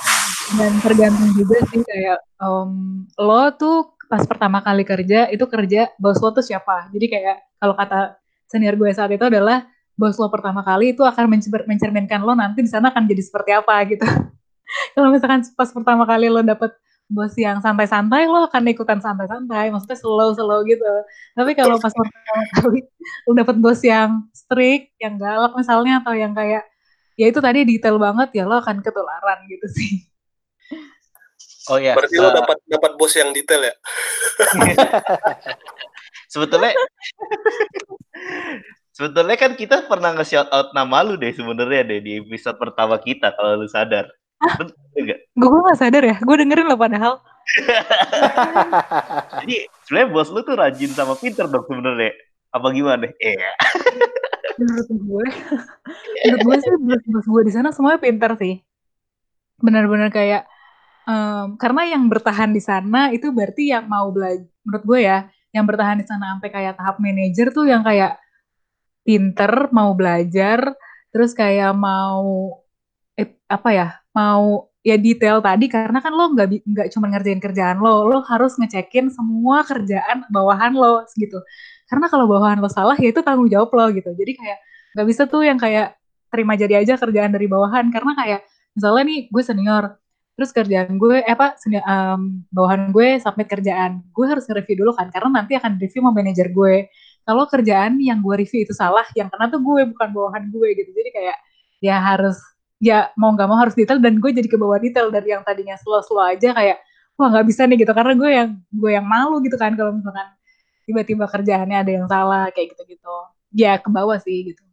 dan tergantung juga sih kayak um, lo tuh pas pertama kali kerja itu kerja bos lo tuh siapa. Jadi kayak kalau kata senior gue saat itu adalah bos lo pertama kali itu akan mencerminkan lo nanti di sana akan jadi seperti apa gitu. <laughs> kalau misalkan pas pertama kali lo dapet bos yang santai-santai lo akan ikutan santai-santai maksudnya slow-slow gitu tapi kalau pas <laughs> pertama kali lo dapet bos yang strict yang galak misalnya atau yang kayak ya itu tadi detail banget ya lo akan ketularan gitu sih.
Oh ya.
Berarti uh, lo dapat dapat bos yang detail ya. <laughs>
sebetulnya sebetulnya kan kita pernah nge-shout out nama lu deh sebenarnya deh di episode pertama kita kalau lu sadar.
Gue gak sadar ya, gue dengerin lo padahal. <laughs>
Jadi sebenarnya bos lu tuh rajin sama pinter dong sebenarnya. Apa gimana? Eh. <laughs>
menurut gue menurut gue sih bos gue di sana semuanya pintar sih benar-benar kayak um, karena yang bertahan di sana itu berarti yang mau belajar menurut gue ya yang bertahan di sana sampai kayak tahap manajer tuh yang kayak pinter mau belajar terus kayak mau apa ya mau ya detail tadi karena kan lo nggak nggak cuma ngerjain kerjaan lo lo harus ngecekin semua kerjaan bawahan lo gitu. Karena kalau bawahan lo salah ya itu tanggung jawab lo gitu. Jadi kayak nggak bisa tuh yang kayak terima jadi aja kerjaan dari bawahan karena kayak misalnya nih gue senior terus kerjaan gue eh apa um, bawahan gue submit kerjaan gue harus nge-review dulu kan karena nanti akan review sama manajer gue. Kalau kerjaan yang gue review itu salah yang kena tuh gue bukan bawahan gue gitu. Jadi kayak ya harus ya mau nggak mau harus detail dan gue jadi ke bawah detail dari yang tadinya slow slow aja kayak wah nggak bisa nih gitu karena gue yang gue yang malu gitu kan kalau misalkan tiba-tiba kerjaannya ada yang salah kayak gitu-gitu ya ke bawah sih gitu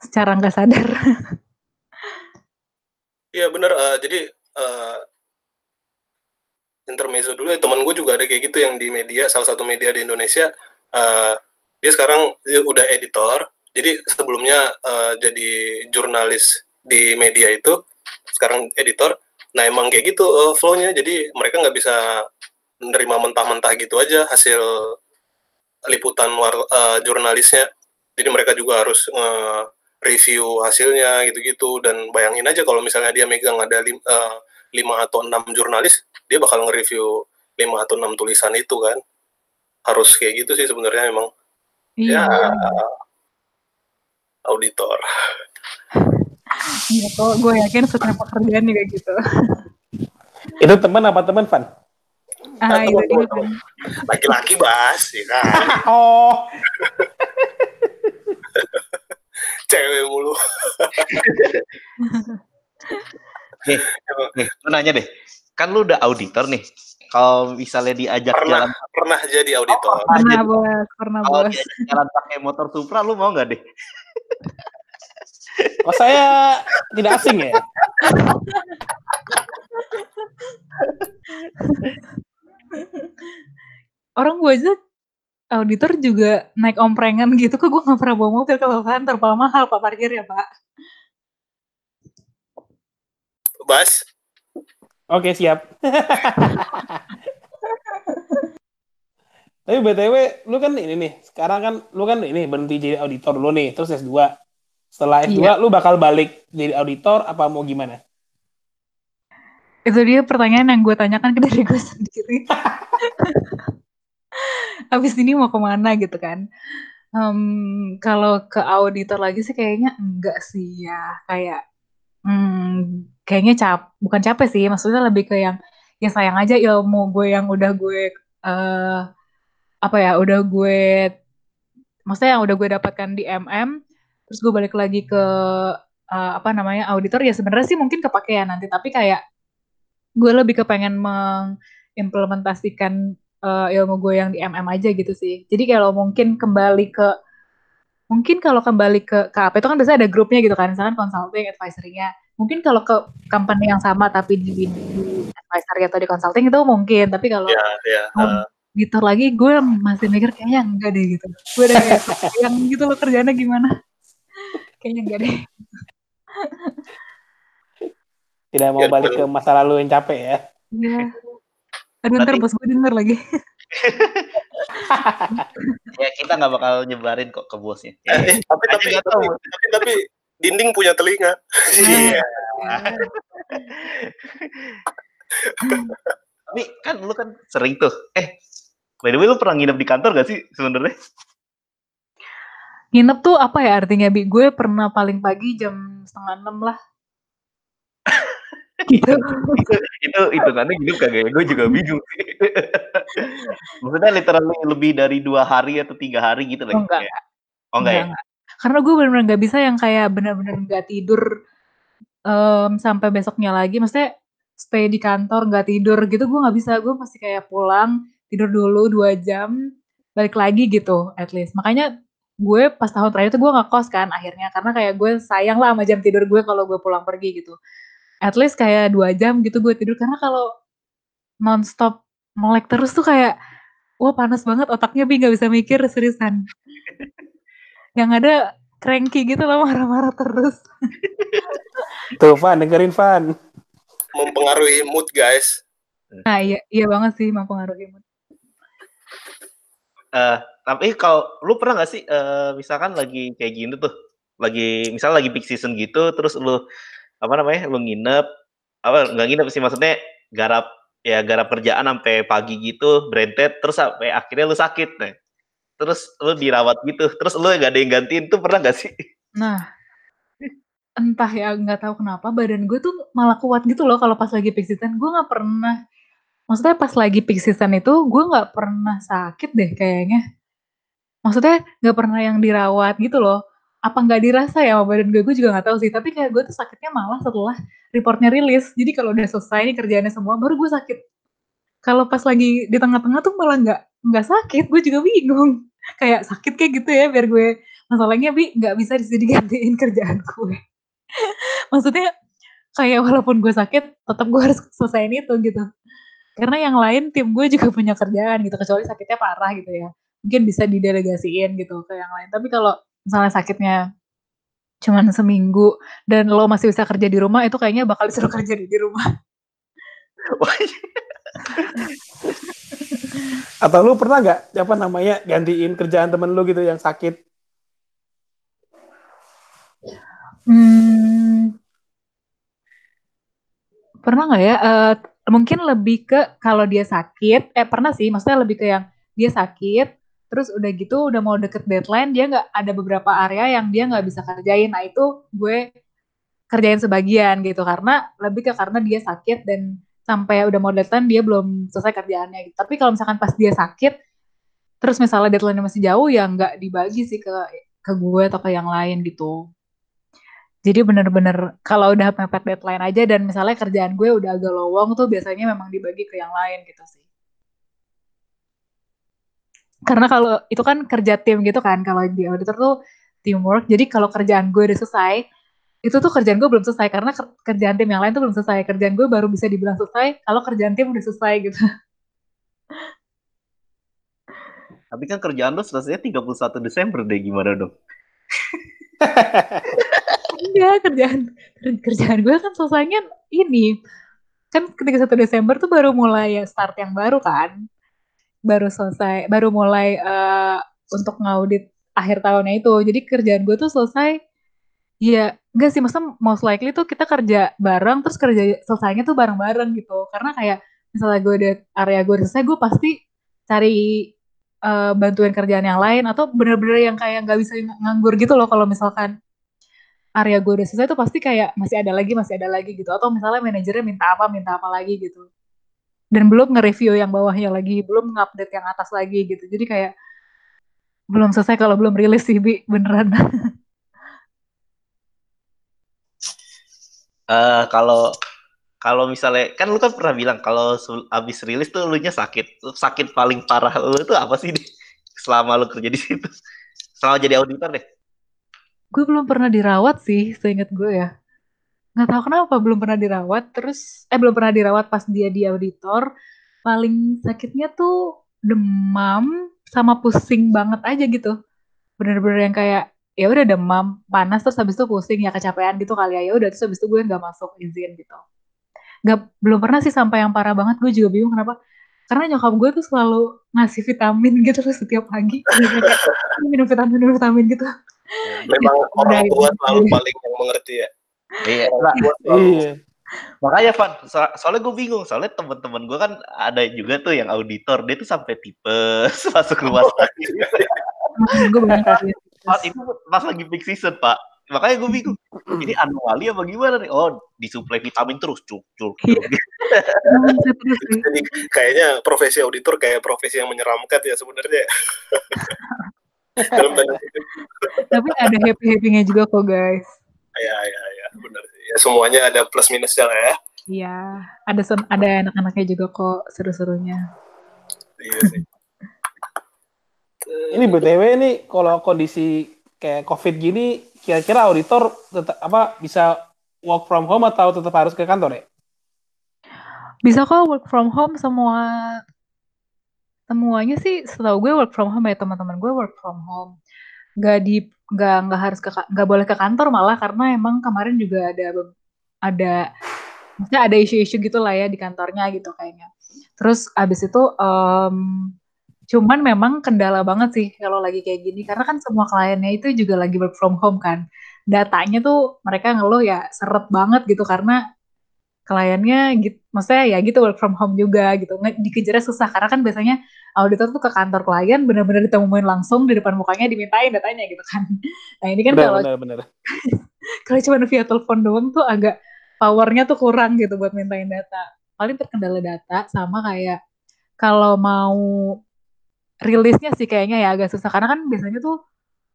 secara nggak sadar <laughs>
Iya benar. uh, jadi uh, intermezzo dulu ya teman gue juga ada kayak gitu yang di media salah satu media di Indonesia. Uh, dia sekarang dia udah editor. Jadi sebelumnya uh, jadi jurnalis di media itu, sekarang editor. Nah emang kayak gitu uh, flow-nya. Jadi mereka nggak bisa menerima mentah-mentah gitu aja hasil liputan war, uh, jurnalisnya. Jadi mereka juga harus uh, review hasilnya gitu-gitu dan bayangin aja kalau misalnya dia megang ada lima, uh, lima atau enam jurnalis dia bakal nge-review lima atau enam tulisan itu kan harus kayak gitu sih sebenarnya emang
iya
ya auditor.
Iya kok gue yakin setiap pekerjaan juga gitu.
Itu teman apa teman, Van?
ah
Nah,
itu
teman
dia
laki-laki bahas ya kan? <laughs>
Oh,
cewek mulu.
Nih, nih, lu nanya deh. Kan lu udah auditor nih. Kalau misalnya diajak
pernah
jalan,
pernah jadi auditor
pernah
aja.
bos pernah
kalau
bos
diajak jalan pakai motor Supra, lu mau nggak deh? <laughs>
oh saya tidak asing ya.
orang gue aja auditor juga naik omprengan gitu kok gue nggak pernah bawa mobil kalau kantor pak mahal pak parkir ya pak
Bas
Oke, siap. Tapi BTW, lu kan ini nih, sekarang kan lu kan ini berhenti jadi auditor dulu nih, terus S2. Setelah S2,
Iya.
lu bakal balik jadi auditor apa mau gimana?
itu dia pertanyaan yang gue tanyakan ke diri gue <laughs> sendiri habis ini mau ke mana gitu kan Em, kalau ke auditor lagi sih kayaknya enggak sih ya kayak hmm, kayaknya cap bukan capek sih maksudnya lebih ke yang ya sayang aja ilmu gue yang udah gue eh apa ya udah gue maksudnya yang udah gue dapatkan di MM terus gue balik lagi ke eh, apa namanya auditor ya sebenarnya sih mungkin kepakean nanti tapi kayak gue lebih kepengen mengimplementasikan eh, ilmu gue yang di MM aja gitu sih. Jadi kalau mungkin kembali ke mungkin kalau kembali ke KAP itu kan biasanya ada grupnya gitu kan, misalkan consulting, advisory-nya. Mungkin kalau ke company yang sama tapi di, di advisory atau di consulting itu mungkin, tapi kalau
ya ya uh,
auditor lagi gue masih mikir kayaknya enggak deh gitu. Gue udah kayak yang gitu loh kerjanya gimana. <laughs> Kayaknya enggak deh.
Tidak mau
Ya,
balik ke masa lalu yang capek ya?
Iya. Aduh ntar bos gue denger lagi. <laughs>
Ya kita nggak bakal nyebarin kok ke bosnya. Ya,
tapi tapi,
nggak
tapi
tahu.
tapi tapi dinding punya telinga <laughs> iya <laughs>
Tapi kan lu kan sering tuh. Eh, by the way lu pernah nginep di kantor gak sih sebenarnya?
Nginep tuh apa ya artinya Bi? Gue pernah paling pagi jam setengah enam lah. Gitu.
itu itu itu kan nginep kagak ya? Gue juga bingung. Maksudnya literally lebih dari dua hari atau tiga hari gitu
Oh,
lagi.
enggak,
Ya. Oh enggak ya?
enggak. Karena gue benar-benar nggak bisa yang kayak benar-benar nggak tidur em, sampai besoknya lagi. Maksudnya stay di kantor nggak tidur gitu gue nggak bisa. Gue pasti kayak pulang tidur dulu dua jam balik lagi gitu at least. Makanya gue pas tahun terakhir tuh gue nggak kos kan akhirnya karena kayak gue sayang lah sama jam tidur gue kalau gue pulang pergi gitu. At least kayak dua jam gitu gue tidur. Karena kalau nonstop melek terus tuh kayak wah panas banget otaknya bi. Nggak bisa mikir seriusan. <laughs> Yang ada cranky gitu loh marah-marah terus. <laughs>
Tuh, Van, dengerin Van.
mempengaruhi mood guys.
Nah iya iya banget sih mempengaruhi mood.
Eh, tapi kalau lu pernah gak sih eh, misalkan lagi kayak gini tuh, lagi misalnya lagi peak season gitu, terus lu apa namanya, lu nginep, apa nggak nginep sih maksudnya garap ya garap kerjaan sampai pagi gitu, berentet, terus sampai akhirnya lu sakit nih. Terus lu dirawat gitu, terus lu gak ada yang gantiin tuh pernah gak sih?
nah entah ya nggak tahu kenapa badan gue tuh malah kuat gitu loh kalau pas lagi peak gue nggak pernah maksudnya pas lagi peak itu gue nggak pernah sakit deh kayaknya maksudnya nggak pernah yang dirawat gitu loh apa nggak dirasa ya sama badan gue? Gue juga nggak tahu sih. Tapi kayak gue tuh sakitnya malah setelah reportnya rilis. Jadi kalau udah selesai nih kerjaannya semua baru gue sakit. Kalau pas lagi di tengah-tengah tuh malah nggak nggak sakit. Gue juga bingung. <laughs> Kayak sakit kayak gitu ya biar gue. Masalahnya bi nggak bisa digantiin <laughs> kerjaan gue. <laughs> Maksudnya kayak walaupun gue sakit tetap gue harus selesaiin itu gitu. Karena yang lain tim gue juga punya kerjaan gitu. Kecuali sakitnya parah gitu ya. Mungkin bisa didelegasiin gitu ke yang lain. Tapi kalau misalnya sakitnya cuman seminggu dan lo masih bisa kerja di rumah itu kayaknya bakal disuruh kerja di, rumah. <laughs>
Atau lu pernah nggak apa namanya gantiin kerjaan temen lu gitu yang sakit?
Hmm, pernah nggak ya uh, mungkin lebih ke kalau dia sakit eh pernah sih maksudnya lebih ke yang dia sakit terus udah gitu udah mau deket deadline dia nggak ada beberapa area yang dia nggak bisa kerjain. Nah itu gue kerjain sebagian gitu karena lebih ke karena dia sakit dan sampai udah mau deadline dia belum selesai kerjaannya gitu. Tapi kalau misalkan pas dia sakit terus misalnya deadline masih jauh ya nggak dibagi sih ke ke gue atau ke yang lain gitu. Jadi bener-bener kalau udah mepet deadline aja dan misalnya kerjaan gue udah agak lowong tuh biasanya memang dibagi ke yang lain gitu sih karena kalau itu kan kerja tim gitu kan kalau di auditor tuh teamwork. Jadi kalau kerjaan gue udah selesai itu tuh kerjaan gue belum selesai. Karena kerjaan tim yang lain tuh belum selesai. Kerjaan gue baru bisa dibilang selesai kalau kerjaan tim udah selesai gitu.
Tapi kan kerjaan lo selesainya 31 Desember deh gimana dong?
Iya kerjaan kerjaan gue kan selesainya ini. Kan ketika satu Desember tuh baru mulai ya start yang baru kan baru selesai baru mulai uh, untuk ngaudit akhir tahunnya itu. Jadi kerjaan gue tuh selesai ya enggak sih maksudnya most likely tuh kita kerja bareng terus kerja selesainya tuh bareng-bareng gitu. Karena kayak misalnya gue di area gue selesai gue pasti cari uh, bantuin kerjaan yang lain atau bener-bener yang kayak nggak bisa nganggur gitu loh kalau misalkan area gue udah selesai tuh pasti kayak masih ada lagi masih ada lagi gitu. Atau misalnya manajernya minta apa minta apa lagi gitu dan belum nge-review yang bawahnya lagi, belum ngupdate yang atas lagi gitu. Jadi kayak belum selesai kalau belum rilis sih, Bi, beneran.
uh, <laughs> kalau kalau misalnya kan lu kan pernah bilang kalau abis rilis tuh lu nya sakit. Sakit paling parah lu itu apa sih deh? Selama lu kerja di situ. Selama jadi auditor deh.
Gue belum pernah dirawat sih, seingat gue ya nggak tahu kenapa belum pernah dirawat terus eh belum pernah dirawat pas dia di auditor. Paling sakitnya tuh demam sama pusing banget aja gitu. Bener-bener yang kayak ya udah demam panas terus habis itu pusing ya kecapean gitu kali ya. Ya udah terus habis itu gue nggak masuk izin gitu. Nggak belum pernah sih sampai yang parah banget gue juga bingung kenapa. Karena nyokap gue tuh selalu ngasih vitamin gitu terus setiap pagi. <laughs> Minum vitamin minum vitamin gitu.
Memang <laughs> orang tua selalu paling yang mengerti ya
Iya. Nah, iya. Makanya Van, so soalnya gue bingung, soalnya teman-teman gue kan ada juga tuh yang auditor, dia tuh sampai tipes <laughs> masuk rumah sakit. gue itu pas lagi peak season pak, makanya gue bingung, ini anomali apa gimana nih? Oh, disuplai vitamin terus, cuk, cuk.
Iya. Jadi kayaknya profesi auditor kayak profesi yang menyeramkan ya sebenarnya. <laughs>
Tapi ada happy-happynya juga kok guys.
Ya, ya, ya, benar sih. Ya, semuanya ada plus minusnya lah ya.
Iya, ada ada anak-anaknya juga kok seru-serunya. Iya
sih. ini btw ini kalau kondisi kayak covid gini, kira-kira auditor tetap apa bisa work from home atau tetap harus ke kantor ya?
Bisa kok work from home semua semuanya sih setahu gue work from home ya teman-teman gue work from home. Gak di nggak nggak harus ke nggak boleh ke kantor malah karena emang kemarin juga ada ada maksudnya ada isu-isu gitu lah ya di kantornya gitu kayaknya. Terus abis itu um, cuman memang kendala banget sih kalau lagi kayak gini. Karena kan semua kliennya itu juga lagi work from home kan. Datanya tuh mereka ngeluh ya seret banget gitu karena kliennya gitu maksudnya ya gitu work from home juga gitu dikejarnya susah karena kan biasanya auditor tuh ke kantor klien bener-bener ditemuin langsung di depan mukanya dimintain datanya gitu kan. <laughs> Nah ini kan kalau <laughs> kalau cuma via telepon doang tuh agak powernya tuh kurang gitu buat mintain data. Paling terkendala data sama kayak kalau mau rilisnya sih kayaknya ya agak susah karena kan biasanya tuh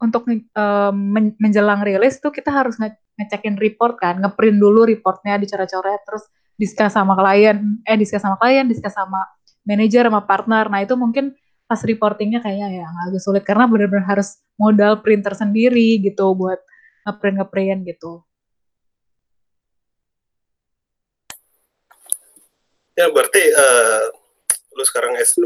untuk um, menjelang rilis tuh kita harus nge ngecekin report kan, ngeprint dulu reportnya dicoret-coret terus diskus sama klien, eh diskus sama klien, diskus sama manajer sama partner. Nah, itu mungkin pas reportingnya kayaknya ya agak sulit karena benar-benar harus modal printer sendiri gitu buat ngeprint ngeprint gitu.
Ya berarti uh, lu sekarang S2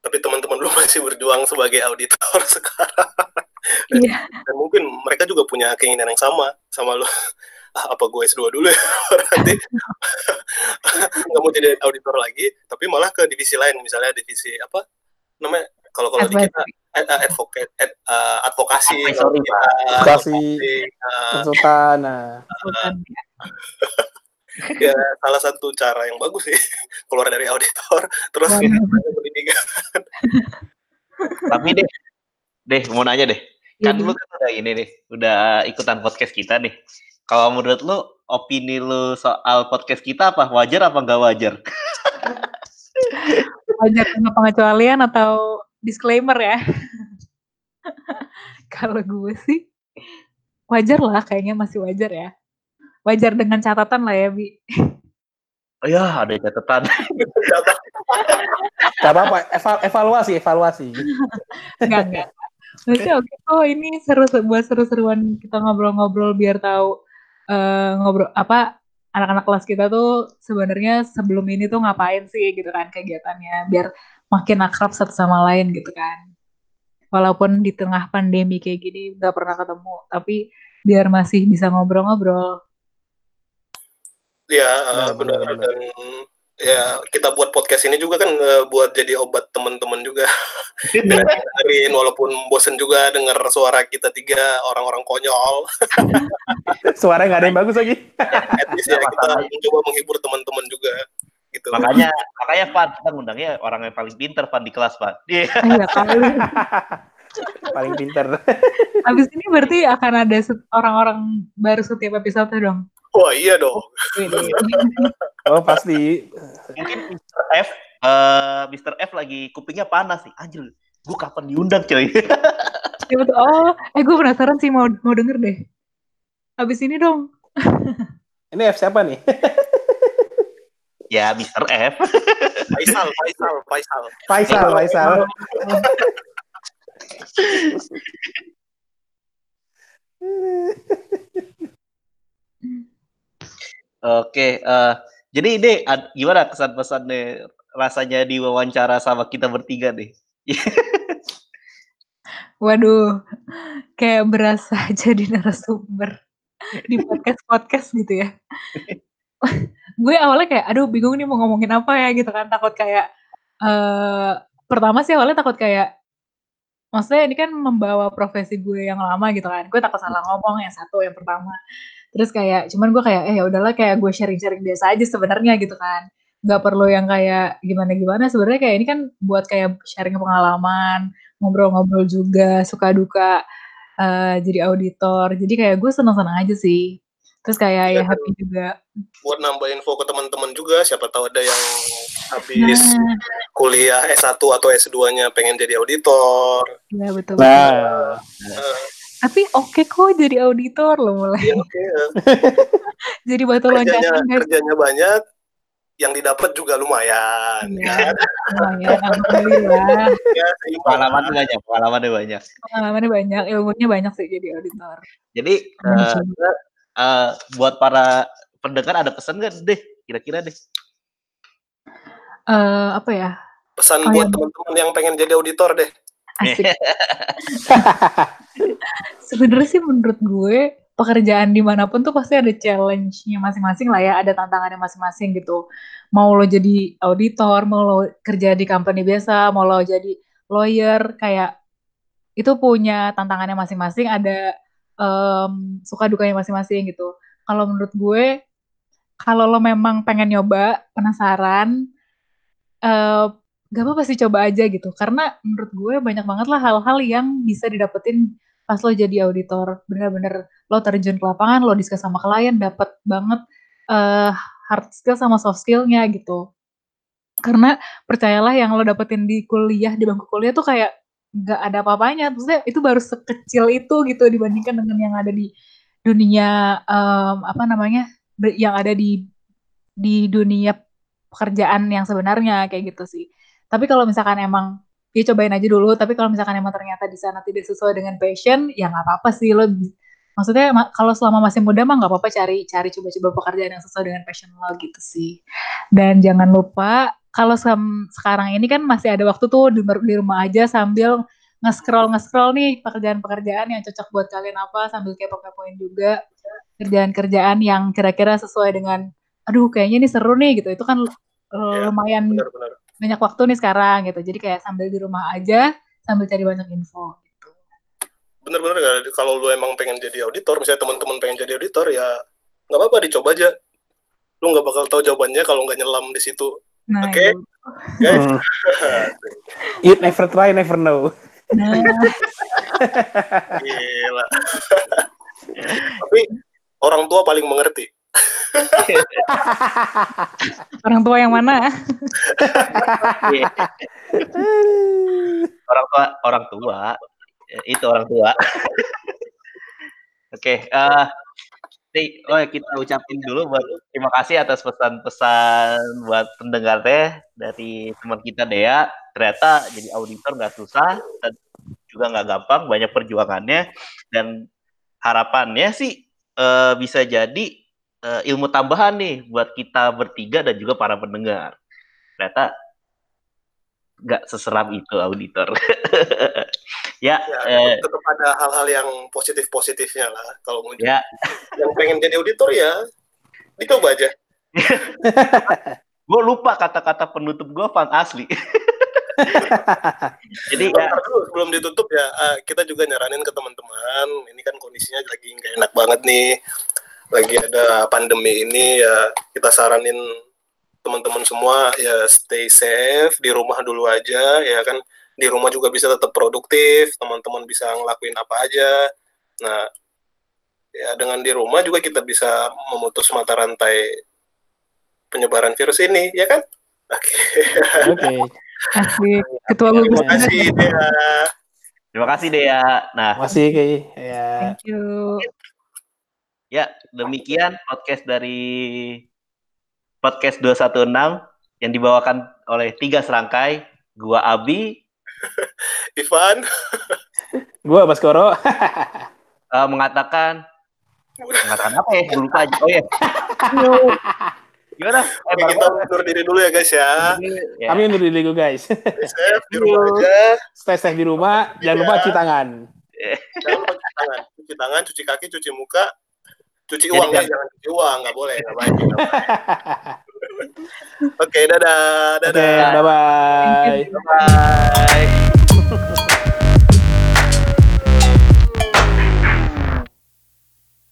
tapi teman-teman lu <laughs> masih berjuang sebagai auditor sekarang. Dan, yeah. dan mungkin mereka juga punya keinginan yang sama sama lu. Ah, apa gue S2 dulu ya <laughs> berarti <laughs> nggak mau jadi auditor lagi tapi malah ke divisi lain misalnya divisi apa namanya kalau kalau di kita ad, advocate ad, uh, advokasi
advokasi konsultan nah. uh, <laughs>
ya salah satu cara yang bagus sih keluar dari auditor terus pendidikan
tapi deh deh mau nanya deh. Kan ya, lu kan udah ini nih udah ikutan podcast kita nih. Kalau menurut lu opini lu soal podcast kita apa? Wajar apa nggak wajar? <laughs>
Wajar karena pengecualian atau disclaimer ya? <laughs> Kalau gue sih wajar lah kayaknya masih wajar ya. Wajar dengan catatan lah ya bi.
Oh ya ada catatan. <laughs>
Gak apa-apa, eval evaluasi, evaluasi.
enggak, enggak. Maksudnya oke, oh ini seru buat seru-seruan kita ngobrol-ngobrol biar tahu uh, ngobrol apa anak-anak kelas kita tuh sebenarnya sebelum ini tuh ngapain sih gitu kan kegiatannya biar makin akrab satu sama lain gitu kan. Walaupun di tengah pandemi kayak gini nggak pernah ketemu, tapi biar masih bisa ngobrol-ngobrol.
Iya, uh, benar. Dan ya kita buat podcast ini juga kan uh, buat jadi obat teman-teman juga. <laughs> dengerin walaupun bosen juga dengar suara kita tiga orang-orang konyol. <laughs>
Suara nggak ada yang bagus lagi.
At least ya kita mencoba menghibur teman-teman juga. Gitu.
Makanya makanya Pak kita ngundangnya orang yang paling pinter Pak di kelas Pak. Iya. iya <laughs>
paling pinter.
Habis ini berarti akan ada orang-orang baru setiap episode dong.
Wah iya dong.
oh pasti.
Mungkin Mr. F, uh, eh, Mr. F lagi kupingnya panas nih. Anjir, gue kapan diundang coy? <laughs>
ya betul. Oh, eh gue penasaran sih mau mau denger deh. Habis ini dong. <laughs>
ini F siapa nih? <laughs>
ya Mr. F.
Faisal, Faisal, Faisal.
Faisal, Faisal.
Oke, uh, jadi ini gimana kesan pesannya rasanya diwawancara sama kita bertiga nih? <laughs>
Waduh, kayak berasa <laughs> jadi narasumber di podcast-podcast gitu ya. <laughs> gue awalnya kayak, aduh bingung nih mau ngomongin apa ya gitu kan, takut kayak, uh, pertama sih awalnya takut kayak, maksudnya ini kan membawa profesi gue yang lama gitu kan, gue takut salah ngomong yang satu, yang pertama terus kayak cuman gue kayak eh ya udahlah kayak gue sharing-sharing biasa aja sebenarnya gitu kan nggak perlu yang kayak gimana-gimana sebenarnya kayak ini kan buat kayak sharing pengalaman ngobrol-ngobrol juga suka duka uh, jadi auditor jadi kayak gue seneng-seneng aja sih terus kayak ya, ya happy juga
buat nambah info ke teman-teman juga siapa tahu ada yang habis nah. kuliah S1 atau S2-nya pengen jadi auditor.
Iya betul. Nah. Uh, tapi oke okay kok jadi auditor loh mulai. Iya, oke. Okay, ya. <laughs> jadi batu
kerjanya, loncatan. Kerjanya banyak, yang didapat juga lumayan.
Ya, kan? Lumayan, alhamdulillah. <laughs> ya, pengalamannya banyak, pengalamannya banyak.
Pengalamannya banyak, ilmunya banyak sih jadi auditor.
Jadi uh, uh, buat para pendengar ada pesan nggak deh, kira-kira deh?
Uh, apa ya?
Pesan oh, buat teman-teman yang pengen jadi auditor deh. <laughs>
Sebenarnya sih menurut gue pekerjaan di mana pun tuh pasti ada challenge-nya masing-masing lah ya, ada tantangannya masing-masing gitu. Mau lo jadi auditor, mau lo kerja di company biasa, mau lo jadi lawyer, kayak itu punya tantangannya masing-masing, ada um, suka dukanya masing-masing gitu. Kalau menurut gue, kalau lo memang pengen nyoba, penasaran, uh, gak apa-apa sih coba aja gitu. Karena menurut gue banyak banget lah hal-hal yang bisa didapetin pas lo jadi auditor. Bener-bener lo terjun ke lapangan lo diskus sama klien dapet banget uh, hard skill sama soft skillnya gitu. Karena percayalah yang lo dapetin di kuliah di bangku kuliah tuh kayak nggak ada apa-apanya. Maksudnya itu baru sekecil itu gitu dibandingkan dengan yang ada di dunia um, apa namanya yang ada di di dunia pekerjaan yang sebenarnya kayak gitu sih. Tapi kalau misalkan emang ya cobain aja dulu. Tapi kalau misalkan emang ternyata di sana tidak sesuai dengan passion, ya nggak apa-apa sih lo. Maksudnya kalau selama masih muda mah nggak apa-apa cari cari coba-coba pekerjaan yang sesuai dengan passion lo gitu sih. Dan jangan lupa kalau sekarang ini kan masih ada waktu tuh di, di rumah aja sambil nge-scroll nge-scroll nih pekerjaan-pekerjaan yang cocok buat kalian apa sambil kepo-kepoin juga kerjaan-kerjaan yang kira-kira sesuai dengan aduh kayaknya ini seru nih gitu itu kan ya, lumayan benar, benar. Banyak waktu nih sekarang gitu jadi kayak sambil di rumah aja sambil cari banyak info gitu
bener-bener kalau lu emang pengen jadi auditor misalnya teman-teman pengen jadi auditor ya nggak apa-apa dicoba aja lu nggak bakal tahu jawabannya kalau nggak nyelam di situ nah, oke okay?
Iya. guys <laughs> you never try never know Nah. <laughs>
Gila. <laughs> Tapi orang tua paling mengerti. <laughs>
orang tua yang mana?
orang tua, orang tua. Itu orang tua. <laughs> Oke, okay, uh, Nih, oh kita ucapin dulu buat terima kasih atas pesan-pesan buat pendengar teh dari teman kita Dea. Ternyata jadi auditor nggak susah dan juga nggak gampang, banyak perjuangannya dan harapannya sih uh, bisa jadi uh, ilmu tambahan nih buat kita bertiga dan juga para pendengar. Ternyata nggak seseram itu auditor. <laughs>
ya, ya eh, tetap ada hal-hal yang positif-positifnya lah kalau mau ya. yang pengen jadi auditor ya dicoba aja. <laughs>
gue lupa kata-kata penutup gue fan asli. <laughs>
Jadi ya, sebelum ditutup ya uh, kita juga nyaranin ke teman-teman ini kan kondisinya lagi nggak enak banget nih lagi ada pandemi ini ya kita saranin teman-teman semua ya stay safe di rumah dulu aja ya kan. Di rumah juga bisa tetap produktif teman-teman bisa ngelakuin apa aja. Nah ya dengan di rumah juga kita bisa memutus mata rantai penyebaran virus ini ya kan? Oke.
Okay. okay. <laughs> ketua
gugus terima kasih Dea. Terima kasih Dea. Nah.
Terima kasih ya
thank you
ya demikian podcast dari podcast 216 yang dibawakan oleh tiga serangkai. Gua Abi, <laughs>
Ivan, <laughs>
gua Baskoro.
uh, <laughs> mengatakan mengatakan apa ya? Gue lupa aja. Oh ya.
Gimana? Eh, kita undur diri dulu ya guys ya.
ya. Kami undur diri dulu guys.
safe di rumah aja.
Stay safe di rumah. Jangan lupa cuci tangan.
Jangan lupa cuci tangan. Cuci tangan, cuci kaki, cuci muka cuci uang ya, jangan cuci uang nggak boleh nggak <laughs> baik oke okay, dadah dadah.
Okay, bye bye
bye bye